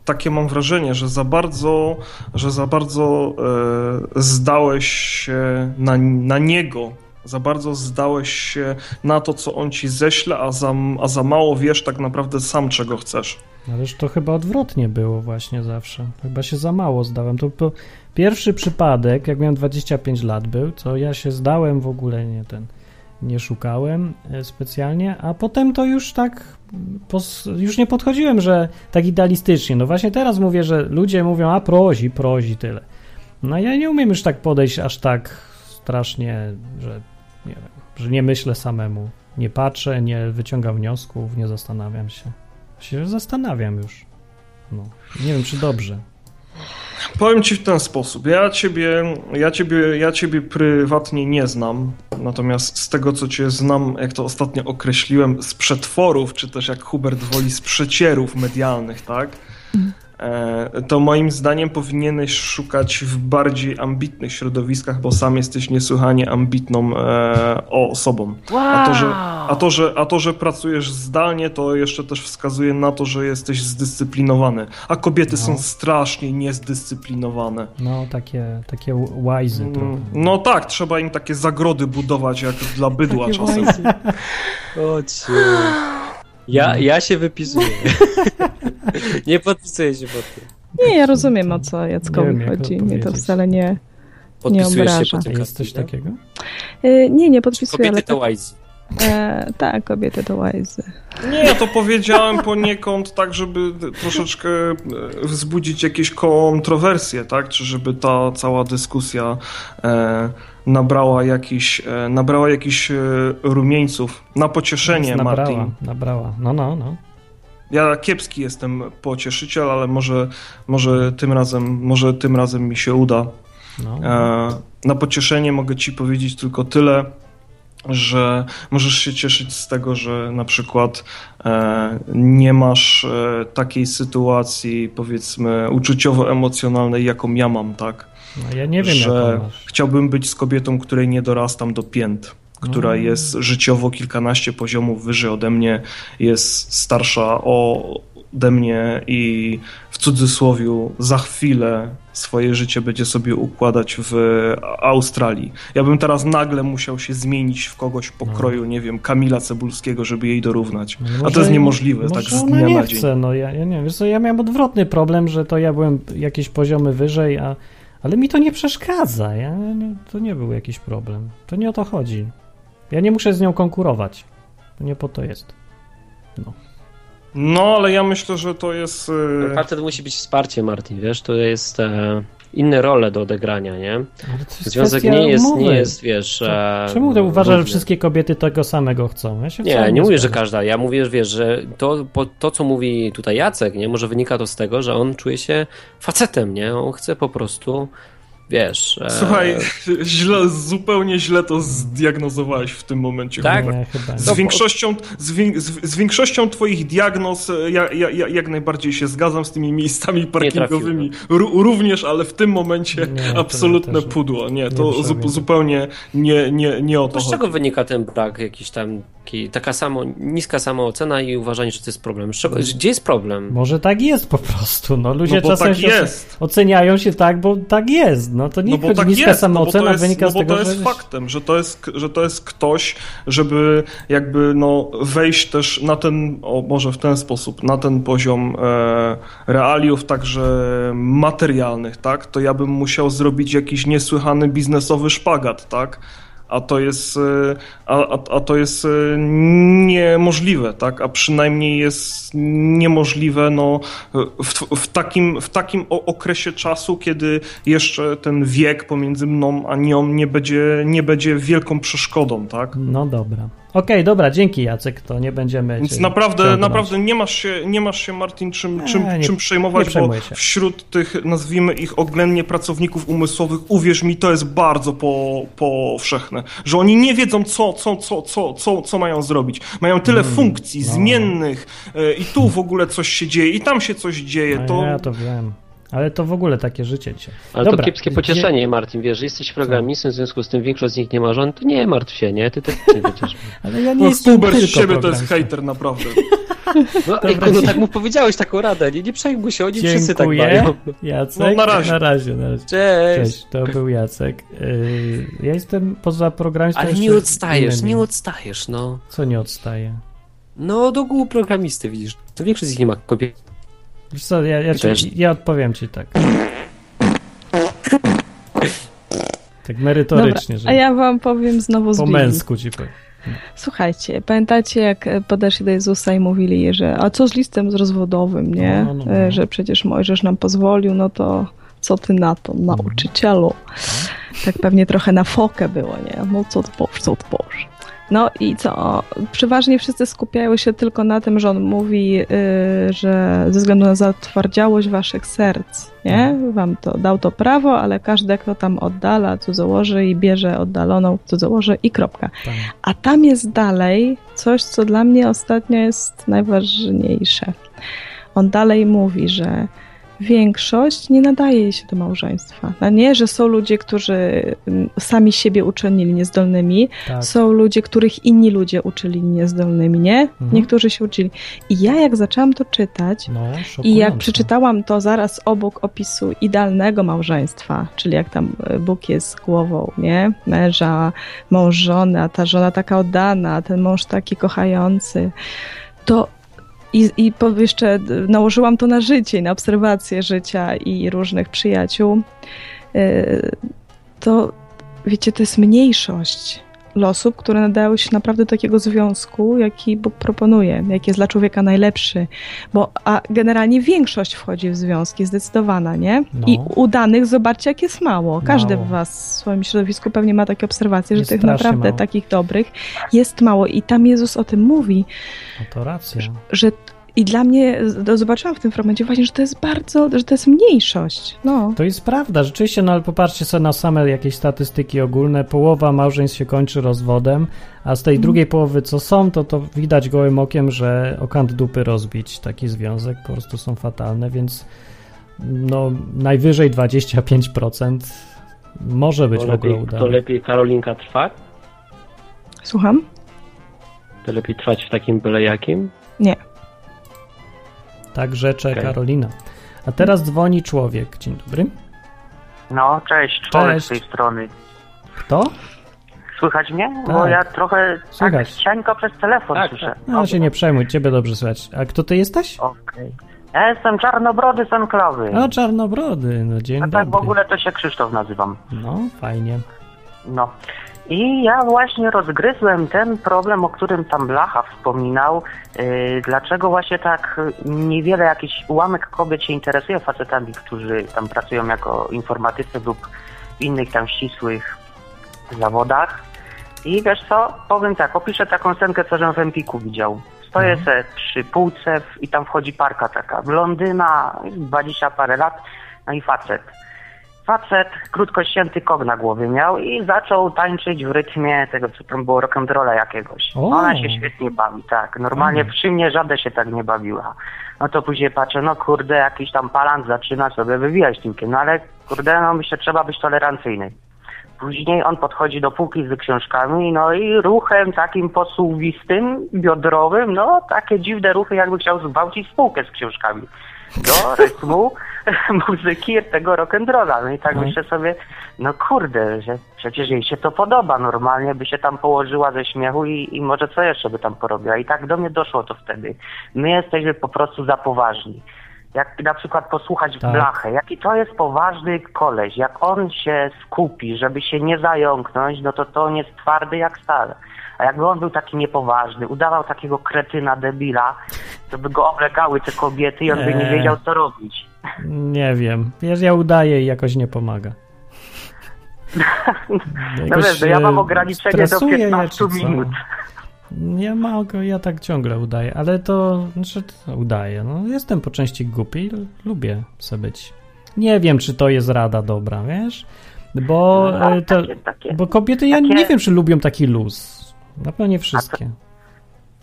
takie mam wrażenie, że za bardzo, że za bardzo e, zdałeś się na, na niego. Za bardzo zdałeś się na to, co on ci ześle, a za, a za mało wiesz tak naprawdę sam, czego chcesz. Ależ to chyba odwrotnie było właśnie zawsze. Chyba się za mało zdałem. To, to pierwszy przypadek, jak miałem 25 lat był, co ja się zdałem w ogóle nie ten, nie szukałem e, specjalnie, a potem to już tak już nie podchodziłem, że tak idealistycznie. No właśnie teraz mówię, że ludzie mówią, a prozi, prozi, tyle. No ja nie umiem już tak podejść aż tak strasznie, że nie wiem, że nie myślę samemu. Nie patrzę, nie wyciągam wniosków, nie zastanawiam się. Się zastanawiam już. No. Nie wiem, czy dobrze. Powiem ci w ten sposób. Ja ciebie, ja ciebie, ja ciebie prywatnie nie znam. Natomiast z tego, co cię znam, jak to ostatnio określiłem, z przetworów, czy też jak Hubert woli, z przecierów medialnych, tak? E, To moim zdaniem powinieneś szukać w bardziej ambitnych środowiskach, bo sam jesteś niesłychanie ambitną e, osobą. A to, że, a, to, że, a to, że pracujesz zdalnie, to jeszcze też wskazuje na to, że jesteś zdyscyplinowany. A kobiety No. są strasznie niezdyscyplinowane. No, takie, takie łajzy trochę. Mm, No tak, trzeba im takie zagrody budować jak dla bydła Takie czasem. łajzy. Chodź. Ja, ja się wypisuję. nie podpisuję się pod tym. Nie, ja rozumiem o co Nie Jackowi wiem, jak chodzi. Mnie to wcale nie. Podpisujesz się obraża. pod tym Jest coś takiego? Y, Nie, nie podpisuję, Kobiety ale to tak, łajzy. e, tak, kobiety to łajzy. Nie, ja to powiedziałem poniekąd tak, żeby troszeczkę e, wzbudzić jakieś kontrowersje, tak? Czy żeby ta cała dyskusja e, nabrała jakiś, e, nabrała jakiś e, rumieńców. Na pocieszenie, nabrała, Martin. nabrała. No, no, no. Ja kiepski jestem pocieszyciel, ale może, może, tym razem, może tym razem mi się uda. no. E, Na pocieszenie mogę ci powiedzieć tylko tyle, że możesz się cieszyć z tego, że na przykład e, nie masz e, takiej sytuacji, powiedzmy, uczuciowo-emocjonalnej, jaką ja mam, tak? no ja nie wiem, że chciałbym być z kobietą, której nie dorastam do pięt, która Mm. jest życiowo kilkanaście poziomów wyżej ode mnie, jest starsza ode mnie i w cudzysłowiu za chwilę swoje życie będzie sobie układać w Australii. Ja bym teraz nagle musiał się zmienić w kogoś pokroju, nie wiem, Kamila Cebulskiego, żeby jej dorównać. No A to jest niemożliwe, tak z dnia nie na dzień. chce, no ja, ja nie wiem, co, ja miałem odwrotny problem, że to ja byłem jakieś poziomy wyżej, a, ale mi to nie przeszkadza, ja, nie, to nie był jakiś problem, to nie o to chodzi. Ja nie muszę z nią konkurować, to nie po to jest. No, ale ja myślę, że to jest... e, Facet musi być wsparciem, Martin, wiesz, to jest e, inne role do odegrania, nie? Ale to jest Związek nie jest, umowy. nie jest, wiesz... E, Czemu ty uważasz, że wszystkie kobiety tego samego chcą? Ja się wcale Nie, nie mówię, że każda. Ja mówię, że wiesz, że to, po, to, co mówi tutaj Jacek, nie, może wynika to z tego, że on czuje się facetem, nie? On chce po prostu, wiesz... e, Słuchaj, źle, zupełnie źle to zdiagnozowałeś w tym momencie. Tak? Nie, chyba nie. Z większością, z, wię- z, z większością twoich diagnoz e, ja, ja, ja jak najbardziej się zgadzam z tymi miejscami parkingowymi. Ró- również, ale w tym momencie Nie, absolutne też nie. pudło. Nie, Nie to zu, przejmuj. zupełnie nie, nie, nie o to To z czego wynika ten brak, jakiś tam, taka samo, niska samoocena i uważanie, że to jest problem? Z czego, gdzie jest problem? Może tak jest po prostu, no ludzie No bo czasem tak się jest. oceniają się tak, bo tak jest, no to nie No bo tak niska jest, no bo samoocena to jest, no z bo tego, to jest że... faktem, że to jest, że to jest ktoś, żeby jakby no wejść też na ten, o może w ten sposób, na ten poziom e, realiów także materialnych, tak, to ja bym musiał zrobić jakiś niesłychany biznesowy szpagat, tak, a to jest, e, a, a, a to jest e, niemożliwe, tak, a przynajmniej jest niemożliwe no, w, w, takim, w takim okresie czasu, kiedy jeszcze ten wiek pomiędzy mną a nią nie będzie, nie będzie wielką przeszkodą, tak? No dobra. Okej, dobra, dzięki Jacek, to nie będziemy Więc naprawdę, naprawdę nie masz się, nie masz się Martin czym, czym, nie- czym przejmować, bo wśród tych, nazwijmy ich oględnie pracowników umysłowych, uwierz mi, to jest bardzo po, powszechne, że oni nie wiedzą, co, co, co, co, co, co mają zrobić. Mają tyle funkcji, no. zmiennych e, i tu w ogóle coś się dzieje i tam się coś dzieje. No To, Ja to wiem. Ale to w ogóle takie życie dzisiaj. Ale Dobra, to kiepskie gdzie- pocieszenie, Marcin, wiesz, że jesteś programistą, w związku z tym większość z nich nie ma żon, to nie martw się, nie? Ty też nie przecież. Ale ja nie No, jestem z siebie to jest hejter, naprawdę. No, ej, no tak mu powiedziałeś taką radę, nie, nie przejmuj się, oni wszyscy tak Dziękuję. mają. Jacek. No, na razie. Na razie, na razie. Cześć. Cześć, to był Jacek. Yy, ja jestem poza programistą. Ale nie odstajesz, nie odstajesz, no. Co nie odstaje? No, do ogółu programisty, widzisz. To większość z nich nie ma kobiet. Wiesz co, ja, ja, ci, ja odpowiem ci tak. Tak merytorycznie, Dobra, że a ja wam powiem znowu z po Biblii. męsku ci powiem. Słuchajcie, pamiętacie jak e, podeszli do Jezusa i mówili, że a co z listem z rozwodowym, nie? No, no, no. E, Że przecież Mojżesz nam pozwolił, no to co ty na to, nauczycielu? Tak pewnie trochę na fokę było, nie? No co ty powiesz, co ty powiesz? No i co? Przeważnie wszyscy skupiają się tylko na tym, że on mówi, y, że ze względu na zatwardziałość waszych serc, nie? Wam to dał to prawo, ale każdy, kto tam oddala cudzołoży i bierze oddaloną cudzołożę i kropka. Tak. A tam jest dalej coś, co dla mnie ostatnio jest najważniejsze. On dalej mówi, że większość nie nadaje się do małżeństwa. No nie, że są ludzie, którzy mm, sami siebie uczynili niezdolnymi, Tak. są ludzie, których inni ludzie uczyli niezdolnymi, nie? Mhm. Niektórzy się uczyli. I ja jak zaczęłam to czytać, No, i jak przeczytałam to zaraz obok opisu idealnego małżeństwa, czyli jak tam e, Bóg jest głową, nie? Męża, mąż żony, a ta żona taka oddana, ten mąż taki kochający, to i, i jeszcze nałożyłam to na życie, na obserwację życia i różnych przyjaciół, e, to wiecie, to jest mniejszość osób, które nadają się naprawdę do takiego związku, jaki Bóg proponuje, jaki jest dla człowieka najlepszy. Bo a generalnie większość wchodzi w związki, zdecydowana, nie? No. I udanych zobaczcie, jak jest mało. Każdy Mało. w was w swoim środowisku pewnie ma takie obserwacje, że Jest tych strasznie naprawdę mało. takich dobrych jest mało. I tam Jezus o tym mówi, No to racja. że i dla mnie, z- zobaczyłam w tym fragmencie właśnie, że to jest bardzo, że to jest mniejszość. No. To jest prawda, rzeczywiście, no ale popatrzcie sobie na same jakieś statystyki ogólne. Połowa małżeństw się kończy rozwodem, a z tej Mhm. drugiej połowy, co są, to to widać gołym okiem, że o kant dupy rozbić taki związek, po prostu są fatalne, więc no najwyżej 25% może być To w ogóle lepiej, to udane. lepiej Karolinka trwa? Słucham? To lepiej trwać w takim byle jakim? Nie. Tak rzecze Okej. Karolina. A teraz dzwoni człowiek. Dzień dobry. No, cześć, człowiek Cześć. z tej strony. Kto? Słychać mnie? Tak. Bo ja trochę Słychać. tak cienko przez telefon Tak, słyszę. No się nie przejmuj, ciebie dobrze słychać. A kto ty jesteś? Okej. Ja jestem czarnobrody z enklawy. O, czarnobrody. No dzień A dobry. tak w ogóle to się Krzysztof nazywam. No, fajnie. No. I ja właśnie rozgryzłem ten problem, o którym tam Blacha wspominał. Yy, dlaczego właśnie tak niewiele, jakiś ułamek kobiet się interesuje facetami, którzy tam pracują jako informatycy lub w innych tam ścisłych zawodach. I wiesz co, powiem tak, opiszę taką scenkę, co żem w Empiku widział. Stoję se przy półce w, i tam wchodzi parka taka, blondyna, 20 parę lat, no i facet. Facet krótko ścięty kok na głowie miał i zaczął tańczyć w rytmie tego, co tam było rock'n'rolla jakiegoś. O. Ona się świetnie bawi, tak. Normalnie Mhm. przy mnie żadna się tak nie bawiła. No to później patrzę, no kurde, jakiś tam palant zaczyna sobie wywijać tyłkiem, no ale kurde, no myślę, trzeba być tolerancyjny. Później on podchodzi do półki z książkami, no i ruchem takim posuwistym, biodrowym, no takie dziwne ruchy, jakby chciał zgwałcić spółkę z książkami. Do rytmu muzyki tego rock'n'rolla. No i tak Mhm. myślę sobie, no kurde, że przecież jej się to podoba. Normalnie by się tam położyła ze śmiechu i, i może co jeszcze by tam porobiła. I tak do mnie doszło to wtedy. My jesteśmy po prostu za poważni. Jak na przykład posłuchać Tak. Blachę, jaki to jest poważny koleś, jak on się skupi, żeby się nie zająknąć, no to to on jest twardy jak stal. A jakby on był taki niepoważny, udawał takiego kretyna, debila, to by go oblegały te kobiety i on by nie Eee. wiedział co robić. Nie wiem. Wiesz, ja udaję i jakoś nie pomaga. No wiesz, no ja mam e, ograniczenie do stresuje je, 15 czy co? minut. Nie mogę, ja tak ciągle udaję, ale to, znaczy, to udaję. No, jestem po części głupi, lubię sobie być. Nie wiem, czy to jest rada dobra, wiesz? Bo, No, e, to, takie, takie. bo kobiety, ja takie- nie wiem, czy lubią taki luz. Na pewno nie wszystkie.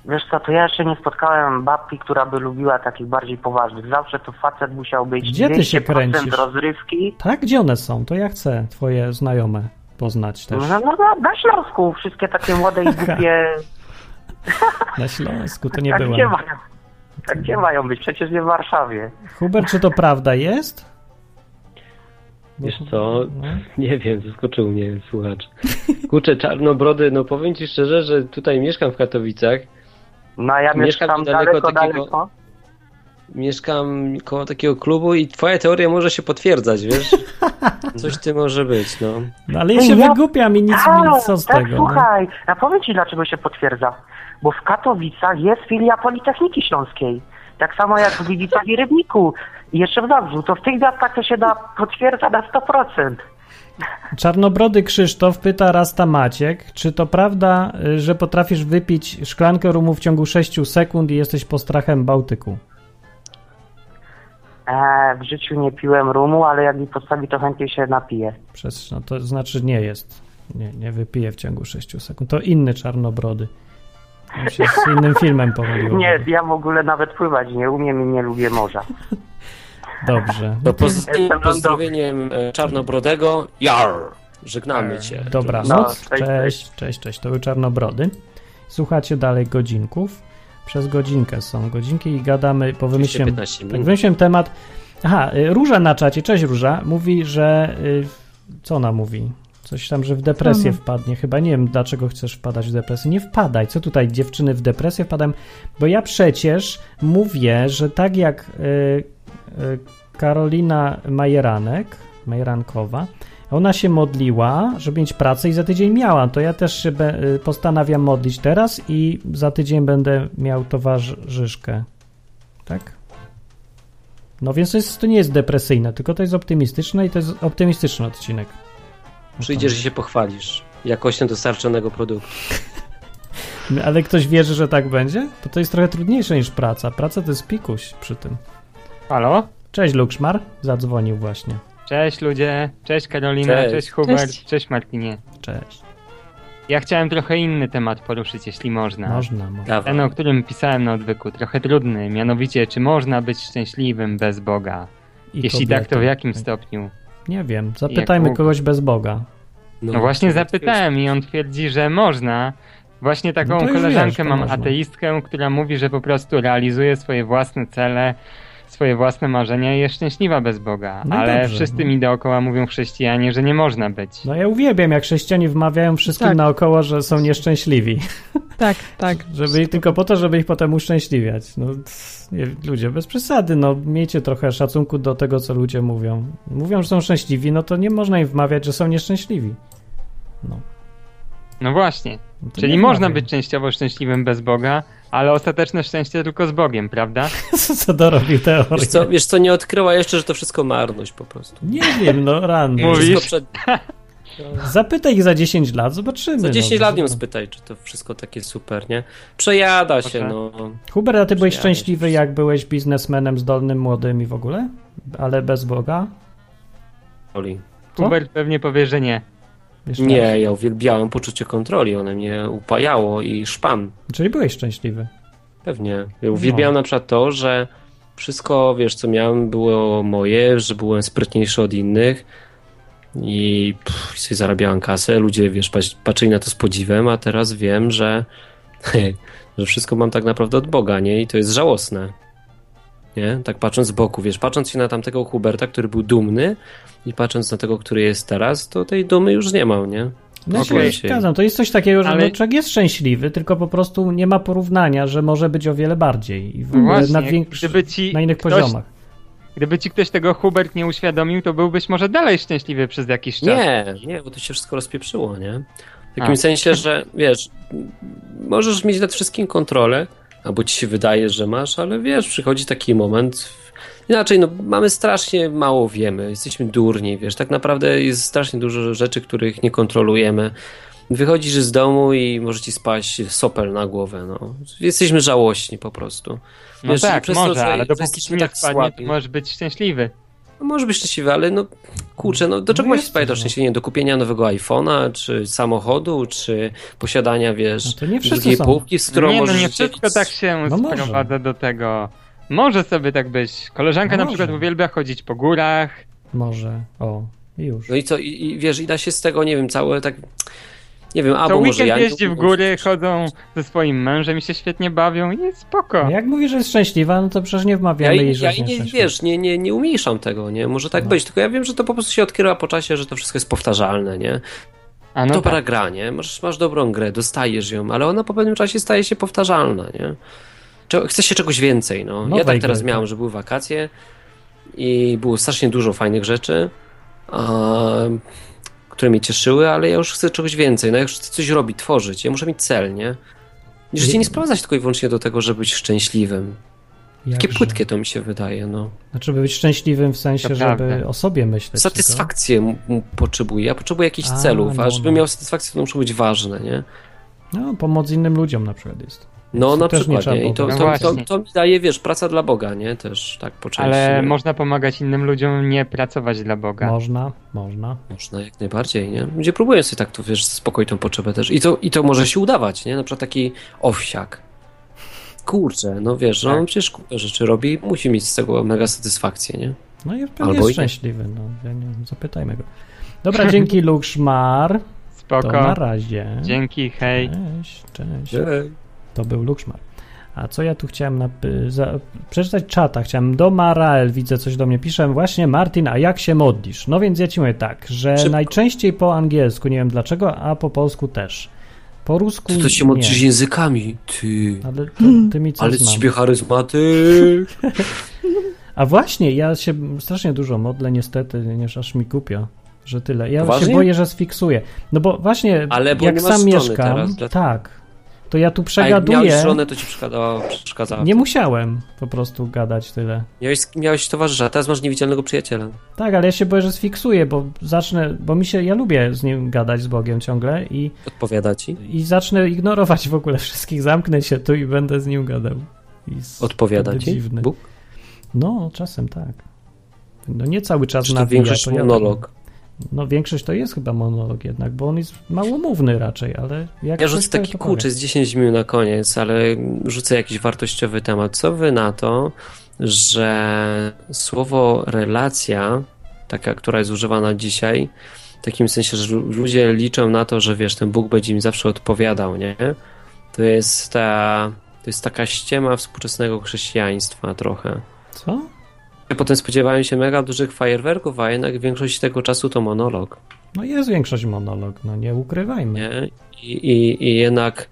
Wiesz co, to ja jeszcze nie spotkałem babki, która by lubiła takich bardziej poważnych. Zawsze to facet musiał być Gdzie ty się 200% kręcisz? rozrywki. Tak? Gdzie one są? To ja chcę twoje znajome poznać też. No, no, no, na Śląsku wszystkie takie młode i głupie... Na Śląsku to nie tak, gdzie byłem. mają, tak gdzie mają być? Przecież nie w Warszawie. Hubert, czy to prawda jest? Wiesz co, nie wiem, zaskoczył mnie słuchacz. Kurczę, czarnobrody, no powiem ci szczerze, że tutaj mieszkam w Katowicach. No a ja mieszkam daleko, daleko. Mieszkam koło takiego klubu i twoja teoria może się potwierdzać, wiesz? Coś ty może być, no. No ale ja się Ja- wygłupiam i nic, Tak, nic co z tak, tego. No. słuchaj, ja powiem ci dlaczego się potwierdza. Bo w Katowicach jest filia Politechniki Śląskiej. Tak samo jak w Gliwicach i Rybniku. I jeszcze w Zabrzu. To w tych miastach to się da potwierdza na 100%. Czarnobrody Krzysztof pyta Rasta Maciek, czy to prawda, y, że potrafisz wypić szklankę rumu w ciągu 6 sekund i jesteś postrachem Bałtyku? E, w życiu nie piłem rumu, ale jak mi postawi, to chętnie się napiję. Przez, no to znaczy nie jest. Nie, nie wypije w ciągu 6 sekund. To inny Czarnobrody. On się z innym filmem pomylił. Nie, ja w ogóle nawet pływać nie umiem i nie lubię morza. Dobrze. To poz- pozdrowieniem e, Czarnobrodego, jar! Żegnamy cię. Dobranoc. No, cześć, cześć, cześć, cześć, cześć. To był Czarnobrody. Słuchacie dalej godzinków. Przez godzinkę są godzinki i gadamy, bo wymyśliłem, 15 tak, wymyśliłem temat. Aha, y, Róża na czacie, cześć Róża, mówi, że co ona mówi? Coś tam, że w depresję wpadnie. Chyba nie wiem, dlaczego chcesz wpadać w depresję. Nie wpadaj. Co tutaj dziewczyny w depresję wpadam? Bo ja przecież mówię, że tak jak y, Karolina Majeranek, Majerankowa, ona się modliła, żeby mieć pracę i za tydzień miała. To ja też się y, postanawiam modlić teraz i za tydzień będę miał towarzyszkę. Tak? No więc to, jest, to nie jest depresyjne, tylko to jest optymistyczne i to jest optymistyczny odcinek. Przyjdziesz i się pochwalisz jakością dostarczonego produktu. Ale ktoś wierzy, że tak będzie? To to jest trochę trudniejsze niż praca. Praca to jest pikuś przy tym. Halo? Cześć Lukszmar, zadzwonił właśnie. Cześć ludzie, cześć Karolina, Cześć. cześć, Hubert, Cześć. cześć. Martinie. Cześć. Ja chciałem trochę inny temat poruszyć, jeśli można. Można, można. Ten, o którym pisałem na odwyku, trochę trudny, mianowicie, czy można być szczęśliwym bez Boga? I Jeśli tak, to w jakim stopniu? Nie wiem, zapytajmy Jak- kogoś bez Boga. No, właśnie zapytałem i on twierdzi, że można. Właśnie taką No koleżankę wiesz, mam można. ateistkę, która mówi, że po prostu realizuje swoje własne cele, swoje własne marzenia i jest szczęśliwa bez Boga. No Ale dobrze, wszyscy no. mi dookoła mówią chrześcijanie, że nie można być. No ja uwielbiam, jak chrześcijanie wmawiają wszystkim Tak. naokoło, że są nieszczęśliwi. Tak, tak. Żeby ich, tylko po to, żeby ich potem uszczęśliwiać. No, ludzie, bez przesady, no miejcie trochę szacunku do tego, co ludzie mówią. Mówią, że są szczęśliwi, no to nie można im wmawiać, że są nieszczęśliwi. No. No właśnie. No Czyli można być częściowo szczęśliwym bez Boga, ale ostateczne szczęście tylko z Bogiem, prawda? co dorobił teorię? Wiesz co, wiesz co, nie odkryła jeszcze, że to wszystko marność po prostu. Nie wiem, no rano. Mówisz? Przed... Zapytaj ich za 10 lat, zobaczymy. Za 10 no. lat ją spytaj, czy to wszystko takie super, nie? Przejada się, Proszę. no. Hubert, a ty byłeś Przyjadę. szczęśliwy, jak byłeś biznesmenem zdolnym, młodym i w ogóle? Ale bez Boga? Oli. Hubert pewnie powie, że nie. Nie, ja uwielbiałem poczucie kontroli, one mnie upajało i szpan. Czyli byłeś szczęśliwy. Pewnie. Ja uwielbiałem No. na przykład to, że wszystko, wiesz, co miałem, było moje, że byłem sprytniejszy od innych i pff, sobie zarabiałem kasę. Ludzie, wiesz, patrz- patrzyli na to z podziwem, a teraz wiem, że, że wszystko mam tak naprawdę od Boga, nie? I to jest żałosne. Nie? Tak patrząc z boku, wiesz, patrząc się na tamtego Huberta, który był dumny i patrząc na tego, który jest teraz, to tej dumy już nie mam, nie? No Okej. się zgadzam. To jest coś takiego, że Ale- no, człowiek jest szczęśliwy, tylko po prostu nie ma porównania, że może być o wiele bardziej. I w No ogóle właśnie, na, większy, gdyby ci na innych ktoś- poziomach. Gdyby ci ktoś tego Hubert nie uświadomił, to byłbyś może dalej szczęśliwy przez jakiś czas. Nie, nie, bo to się wszystko rozpieprzyło, nie? W takim A. sensie, że wiesz, możesz mieć nad wszystkim kontrolę, albo ci się wydaje, że masz, ale wiesz, przychodzi taki moment. Inaczej, no, mamy strasznie mało wiemy, jesteśmy durni, wiesz, tak naprawdę jest strasznie dużo rzeczy, których nie kontrolujemy. Wychodzisz z domu i może ci spaść sopel na głowę, no. Jesteśmy żałośni po prostu. No Wiesz, tak, to, może, że- ale dopóki ci nie tak spadnie, to słabi. możesz być szczęśliwy. No, może być szczęśliwy, ale no, kurczę, no do czego No ma się coś, no. szczęście? Nie, do kupienia nowego iPhone'a, czy samochodu, czy posiadania, wiesz, No to nie drugiej są. półki, z którą nie, no możesz nie wszystko tak się No sprowadza do tego. Może sobie tak być. Koleżanka No na przykład uwielbia chodzić po górach. Może. O, i już. No i co, i, i wiesz, i da się z tego, nie wiem, całe tak, nie wiem, albo może weekend ja... jeździ w góry, chodzą ze swoim mężem i się świetnie bawią i jest spoko. No Jak mówi, że jest szczęśliwa, no to przecież nie Ja, wmawiamy jej, i- że ja jest i nie, wiesz, nie, nie, nie umniejszam tego, nie? Może tak No. być, tylko ja wiem, że to po prostu się odkrywa po czasie, że to wszystko jest powtarzalne, nie? A no Dobra tak. gra, nie? Masz, masz dobrą grę, dostajesz ją, ale ona po pewnym czasie staje się powtarzalna, nie? Chce się czegoś więcej, no. ja Nowej tak teraz gry, miałem, tak. że były wakacje i było strasznie dużo fajnych rzeczy, a, które mnie cieszyły, ale ja już chcę czegoś więcej, no ja już chcę coś robić, tworzyć, ja muszę mieć cel, nie? I życie nie sprowadza się tylko i wyłącznie do tego, żeby być szczęśliwym. Takie Jakże. płytkie to mi się wydaje, no. Znaczy, by być szczęśliwym w sensie, To żeby prawda. o sobie myśleć. Satysfakcję potrzebuję. Ja potrzebuję jakichś A, celów, no, a żeby no. miał satysfakcję, to muszą być ważne, nie? No, pomoc innym ludziom na przykład jest. No na przykład, nie? I to. No to, to, mi daje, wiesz, praca dla Boga, nie? Też tak po części. Ale można pomagać innym ludziom, nie pracować dla Boga. Można, można. Można jak najbardziej, nie? Ludzie próbują sobie tak, tu wiesz, spokojnie tą potrzebę też. I to, I to może się udawać, nie? Na przykład taki owsiak. Kurczę, no wiesz, no Tak. on przecież kupę rzeczy robi i musi mieć z tego mega satysfakcję, nie? No i pewnie Albo jest szczęśliwy. No, ja nie, zapytajmy go. Dobra, dzięki Lukszmar. To na Spoko. razie. Dzięki, hej. Cześć, cześć. To był Lukszmar. A co ja tu chciałem napy- za- przeczytać czata? Chciałem do Marael, widzę coś do mnie pisze. Właśnie Martin, a jak się modlisz? No więc ja ci mówię tak, że Szybko. najczęściej po angielsku, nie wiem dlaczego, a po polsku też. Po rusku Ty to się nie. modlisz językami, ty. Ale to, ty mi co Ale z ciebie charyzmatyk. A właśnie, ja się strasznie dużo modlę, niestety, nie aż mi głupio, że tyle. Ja Poważnie? się boję, że sfiksuję. No bo właśnie, Ale bo jak sam mieszkam, teraz, tak, to ja tu A jak przegaduję. miałeś żonę, to ci przeszkadzało. Nie musiałem po prostu gadać tyle. Miałeś, miałeś towarzysza, teraz masz niewidzialnego przyjaciela. Tak, ale ja się boję, że sfiksuję, bo zacznę, bo mi się, ja lubię z nim gadać, z Bogiem ciągle i, Odpowiada ci? i zacznę ignorować w ogóle wszystkich, zamknę się tu i będę z nim gadał. I Odpowiada ci? Dziwny. Bóg? No, czasem tak. No nie cały czas Czy to nawija, większość ja- monolog? No większość to jest chyba monolog jednak, bo on jest małomówny raczej, ale jak Ja rzucę taki kurczę, z 10 minut na koniec, ale rzucę jakiś wartościowy temat. Co wy na to, że słowo relacja, taka, która jest używana dzisiaj, w takim sensie, że lu- ludzie liczą na to, że wiesz, ten Bóg będzie im zawsze odpowiadał, nie? To jest ta, to jest taka ściema współczesnego chrześcijaństwa trochę. Co? Potem spodziewają się mega dużych fajerwerków, a jednak większość tego czasu to monolog. No jest większość monolog, no nie ukrywajmy. Nie? I, i, I jednak,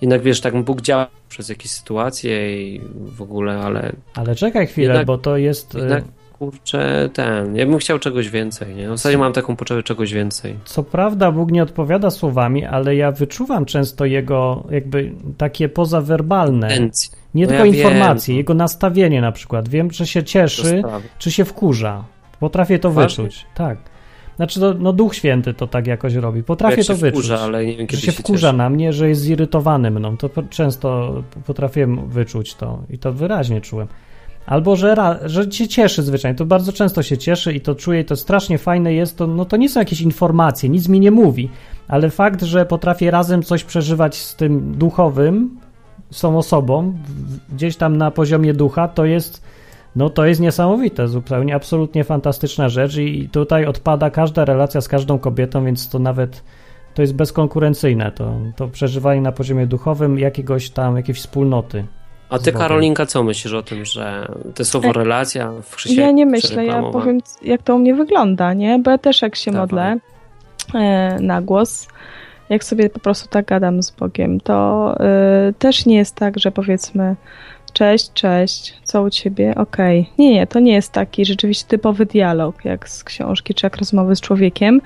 jednak wiesz, tak Bóg działa przez jakieś sytuacje i w ogóle, ale Ale czekaj chwilę, Jednak- bo to jest... e, jednak kurczę, ten, ja bym chciał czegoś więcej, nie? W zasadzie mam taką potrzebę czegoś więcej. Co prawda Bóg nie odpowiada słowami, ale ja wyczuwam często jego jakby takie pozawerbalne, Intencje. Nie No tylko ja wiem, informacje, no. jego nastawienie na przykład. Wiem, czy się cieszy, czy się wkurza. Potrafię to Poważnie? wyczuć. Tak. Znaczy, to, no Duch Święty to tak jakoś robi. Potrafię to wyczuć. wkurza, ale nie wiem, że kiedy się się wkurza cieszy. na mnie, że jest zirytowany mną. To często potrafiłem wyczuć to i to wyraźnie czułem. Albo że, że się cieszy zwyczajnie. To bardzo często się cieszy i to czuję, i to strasznie fajne jest. To, no to nie są jakieś informacje, nic mi nie mówi, ale fakt, że potrafię razem coś przeżywać z tym duchowym, tą osobą, gdzieś tam na poziomie ducha, to jest. No to jest niesamowite, zupełnie absolutnie fantastyczna rzecz i tutaj odpada każda relacja z każdą kobietą, więc to nawet to jest bezkonkurencyjne, to, to przeżywanie na poziomie duchowym jakiegoś tam, jakiejś wspólnoty. A ty. Karolinka, co myślisz o tym, że to słowo E, relacja w chrześcijaństwie Ja nie myślę, ja powiem, jak to u mnie wygląda, nie? Bo ja też jak się Dawaj. modlę e, na głos, jak sobie po prostu tak gadam z Bogiem, to e, też nie jest tak, że powiedzmy cześć, cześć, co u ciebie? Okej. Nie, nie, to nie jest taki rzeczywiście typowy dialog, jak z książki, czy jak rozmowy z człowiekiem.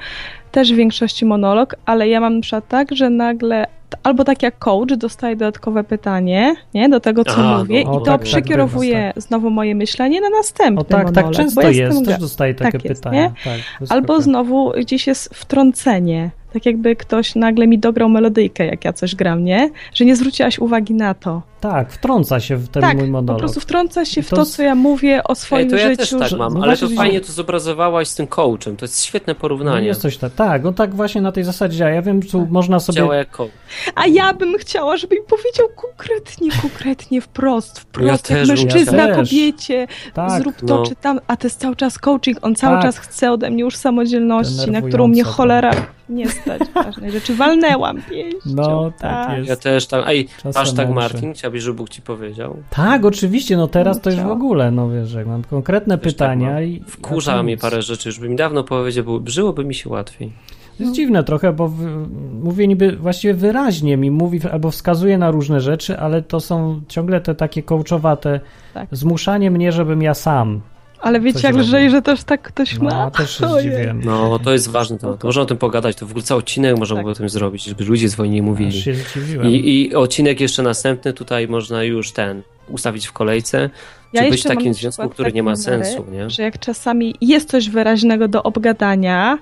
Też w większości monolog, ale ja mam na tak, że nagle albo tak jak coach dostaję dodatkowe pytanie, nie, do tego, co A, mówię no, i to tak, tak, przekierowuje znowu moje myślenie na następny O tak, tak monolog, często bo jest, też dostaję takie tak pytania. Tak, Albo znowu gdzieś jest wtrącenie. Tak jakby ktoś nagle mi dograł melodyjkę, jak ja coś gram, nie? Że nie zwróciłaś uwagi na to. Tak, wtrąca się w ten tak, mój po monolog. prostu wtrąca się w To co ja mówię o Ej, swoim to ja życiu. też tak że- mam, no ale to fajnie że- to zobrazowałaś z tym coachem. To jest świetne No porównanie. jest coś tak, tak, on tak właśnie na tej zasadzie działa. Ja wiem, tu można sobie... Działa jak coach. A ja bym chciała, żeby mi powiedział konkretnie, konkretnie, wprost, wprost, Ja jak też mężczyzna chciał. kobiecie, Tak, zrób to no. czy tam, a to jest cały czas coaching, on cały Tak. czas chce ode mnie już samodzielności, na którą mnie cholera nie stać, ważnej rzeczy, walnęłam pięścią. No, tak jest. Ja też tam. Ej, Czasem masz tak, muszę. Martin? Chciałbyś, żeby Bóg ci powiedział? Tak, oczywiście, no teraz to już w ogóle, no wiesz, jak mam konkretne Wiesz, pytania tak, no, i... Wkurza mnie parę rzeczy, już by mi dawno powiedział, bo żyłoby mi się łatwiej. To jest dziwne trochę, bo w, mówię niby właściwie wyraźnie mi mówi albo wskazuje na różne rzeczy, ale to są ciągle te takie kołczowate Tak. zmuszanie mnie, żebym ja sam. Ale wiecie, jak lżej, że też tak ktoś No, ma? też zdziwiłem. No, to jest ważny temat. Można o tym pogadać, to w ogóle cały odcinek można Tak. by o tym zrobić, żeby ludzie dzwonili mówili. zdziwiłem. I, I odcinek jeszcze następny tutaj można już ten ustawić w kolejce, Ja czy być w takim związku, który nie ma numery, sensu, nie? Że jak czasami jest coś wyraźnego do obgadania,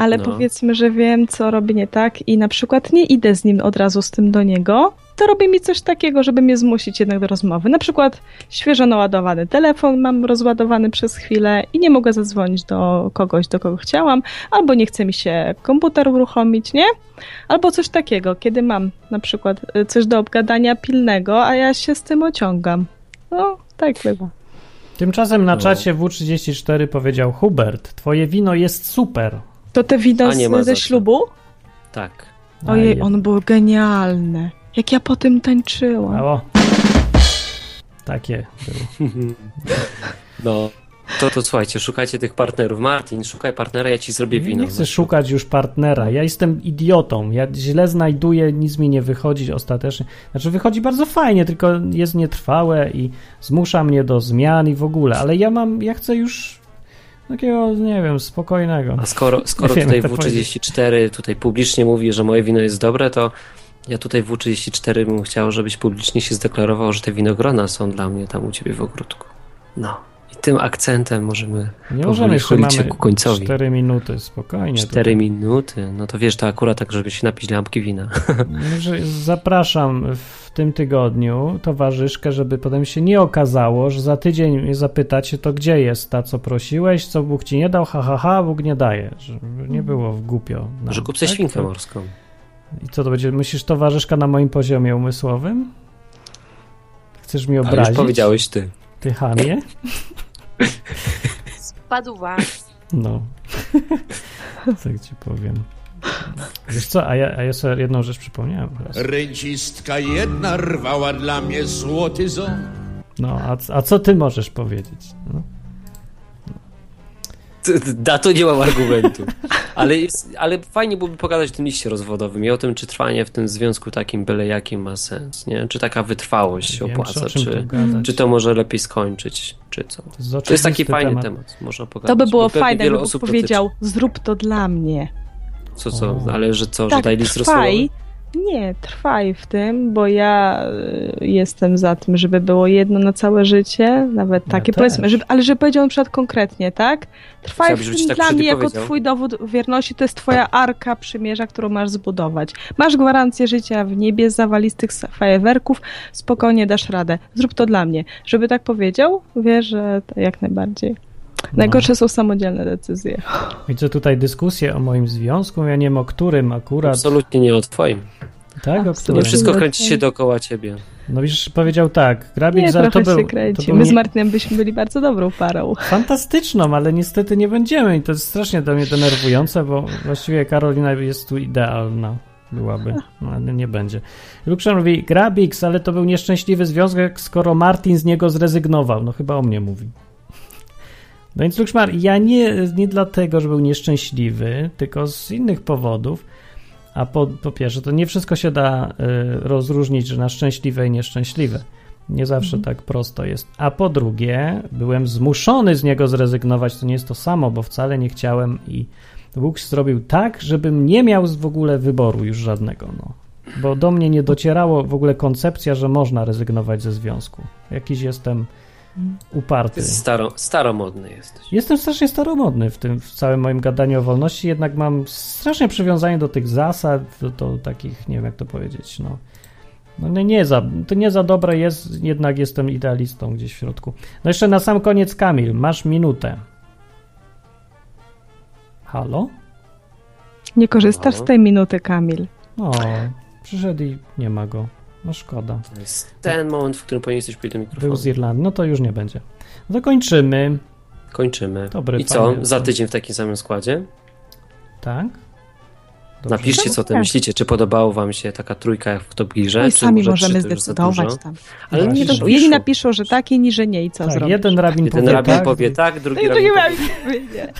ale No. powiedzmy, że wiem, co robię nie tak i na przykład nie idę z nim od razu z tym do niego, to robi mi coś takiego, żeby mnie zmusić jednak do rozmowy. Na przykład świeżo naładowany telefon mam rozładowany przez chwilę i nie mogę zadzwonić do kogoś, do kogo chciałam, albo nie chce mi się komputer uruchomić, nie? Albo coś takiego, kiedy mam na przykład y, coś do obgadania pilnego, a ja się z tym ociągam. No, tak bywa. Tymczasem na No. czacie W34 powiedział Hubert, twoje wino jest super. To te wino A nie ma z, za ze ślubu? Tak. Ojej, on był genialny. Jak ja po tym tańczyłam. Brawo. Takie było. No, to, to słuchajcie, szukajcie tych partnerów. Martin, szukaj partnera, ja ci zrobię wino. nie chcę szukać już partnera. Ja jestem idiotą. Ja źle znajduję, nic mi nie wychodzi ostatecznie. Znaczy, wychodzi bardzo fajnie, tylko jest nietrwałe i zmusza mnie do zmian i w ogóle. Ale ja mam, ja chcę już takiego, nie wiem, spokojnego. A skoro, skoro wiem, tutaj jak to W34 tutaj publicznie mówi, że moje wino jest dobre, to ja tutaj W34 bym chciał, żebyś publicznie się zdeklarował, że te winogrona są dla mnie tam u ciebie w ogródku. No. I tym akcentem możemy Nie możemy, jeszcze mamy ku końcowi. 4 minuty, spokojnie. Cztery minuty, no to wiesz, to akurat tak, żeby się napić lampki wina. Że Zapraszam w tym tygodniu towarzyszkę, żeby potem się nie okazało, że za tydzień zapytacie, to gdzie jest ta, co prosiłeś, co Bóg ci nie dał, ha, ha, ha, Bóg nie daje. Żeby nie było w głupio. nam, Że kup tak? świnkę morską. I co to będzie? Myślisz towarzyszka na moim poziomie umysłowym? Chcesz mi Ale już obrazić? powiedziałeś ty. Ty chamie? Spadł was. No. Co ci powiem. Wiesz co, a ja, a ja sobie jedną rzecz przypomniałem teraz. Rencistka jedna rwała dla mnie złoty ząb. No, a, a co ty możesz powiedzieć? No. Da to nie mam argumentu. Ale, jest, ale fajnie byłoby pogadać o tym liście rozwodowym i o tym, czy trwanie w tym związku takim byle jakim ma sens, nie? Czy taka wytrwałość się opłaca, czy, czy to może lepiej skończyć, czy co. To jest, To jest taki fajny temat. temat, można pogadać. To by było bo fajne, wiele gdyby osób powiedział, zrób to dla mnie. Dotyczy. Co, co, O. ale że co, że tak, daj list rozwodowy? Nie, trwaj w tym, bo ja y, jestem za tym, żeby było jedno na całe życie, nawet Ja takie też. powiedzmy, żeby, ale żeby powiedział na przykład konkretnie, tak? Trwaj Chciałbyś, w tym tak dla mnie jako twój dowód wierności, to jest twoja arka przymierza, którą masz zbudować. Masz gwarancję życia w niebie z zawalistych fajerwerków, spokojnie dasz radę. Zrób to dla mnie. Żeby tak powiedział, wiesz, że to jak najbardziej. Najgorsze są samodzielne decyzje. Widzę tutaj dyskusję o moim związku, ja nie wiem o którym akurat. Absolutnie nie o twoim. Tak, o Absolutnie. którym. Nie wszystko kręci się dookoła ciebie. No widzisz, powiedział tak. Grabik Nie, za to był, się to kręci. był My z Martinem byśmy byli bardzo dobrą parą. fantastyczną, ale niestety nie będziemy i to jest strasznie dla mnie denerwujące, bo właściwie Karolina jest tu idealna. Byłaby, no, ale nie będzie. Lukszan mówi, Grabix, ale to był nieszczęśliwy związek, skoro Martin z niego zrezygnował. No chyba o mnie mówi. No więc Lukszmar, ja nie, nie dlatego, że był nieszczęśliwy, tylko z innych powodów. A po, po pierwsze, to nie wszystko się da y, rozróżnić, że na szczęśliwe i nieszczęśliwe. Nie zawsze tak prosto jest. A po drugie, byłem zmuszony z niego zrezygnować. To nie jest to samo, bo wcale nie chciałem i Bóg zrobił tak, żebym nie miał w ogóle wyboru już żadnego. No. Bo do mnie nie docierało w ogóle koncepcja, że można rezygnować ze związku. Jakiś jestem uparty. Ty staro, staromodny jesteś. Jestem strasznie staromodny w tym, w całym moim gadaniu o wolności, jednak mam strasznie przywiązanie do tych zasad, do, do takich, nie wiem jak to powiedzieć, no. No nie, za, to nie za dobre jest, jednak jestem idealistą gdzieś w środku. No jeszcze na sam koniec Kamil, masz minutę. Halo? Nie korzystasz No. z tej minuty, Kamil. O, przyszedł i nie ma go. No szkoda. To jest ten moment, w którym powinien coś powiedzieć do Był mikrofonu. z Irlandii, no to już nie będzie. No to kończymy, Kończymy. Dobry I co? panie. Za tydzień w takim samym składzie? tak? Dobrze. Napiszcie, co ty Tak. myślicie. Czy podobało wam się taka trójka jak w Top Gearze? No sami może możemy zdecydować tam. Ale Właśnie. nie Jedni Jedni napiszą. że tak, inni, że nie i co Tak, zrobić? jeden rabin Jeden powie rabin tak, powie tak, drugi No rabin drugi powie rabin powie nie.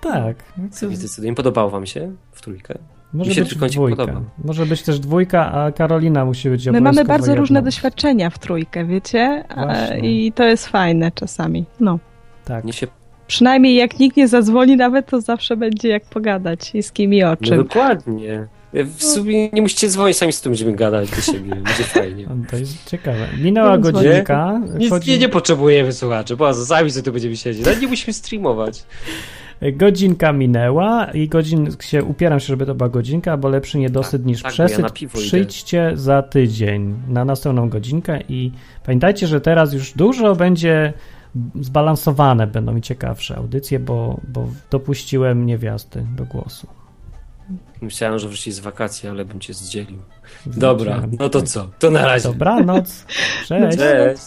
tak. Co zdecydujemy? Podobało wam się w trójkę? Może Mi się być dwójka. podoba. Może być też dwójka, a Karolina musi być My mamy bardzo różne doświadczenia w trójkę, wiecie? Właśnie. I to jest fajne czasami. No. Tak. Nie się... Przynajmniej jak nikt nie zadzwoni nawet, to zawsze będzie jak pogadać i z kim i o No czym. dokładnie. W sumie nie musicie dzwonić, sami z tym będziemy gadać do siebie. Będzie fajnie. No, To jest ciekawe. Minęła Nie godzinka. Nic Chodzi- nie, nie potrzebujemy słuchaczy, bo sami sobie tu będziemy siedzieć. Nawet nie musimy streamować. Godzinka minęła i godzin się upieram się, żeby to była godzinka, bo lepszy niedosyt Tak, niż tak, ja przesyt. na piwo idę. Przyjdźcie za tydzień na następną godzinkę i pamiętajcie, że teraz już dużo będzie zbalansowane, będą i ciekawsze audycje, bo, bo dopuściłem niewiasty do głosu. Myślałem, że wrócić z wakacji, ale bym cię zdzielił. Dobra, no to co? To na razie. Dobranoc. Cześć. Cześć.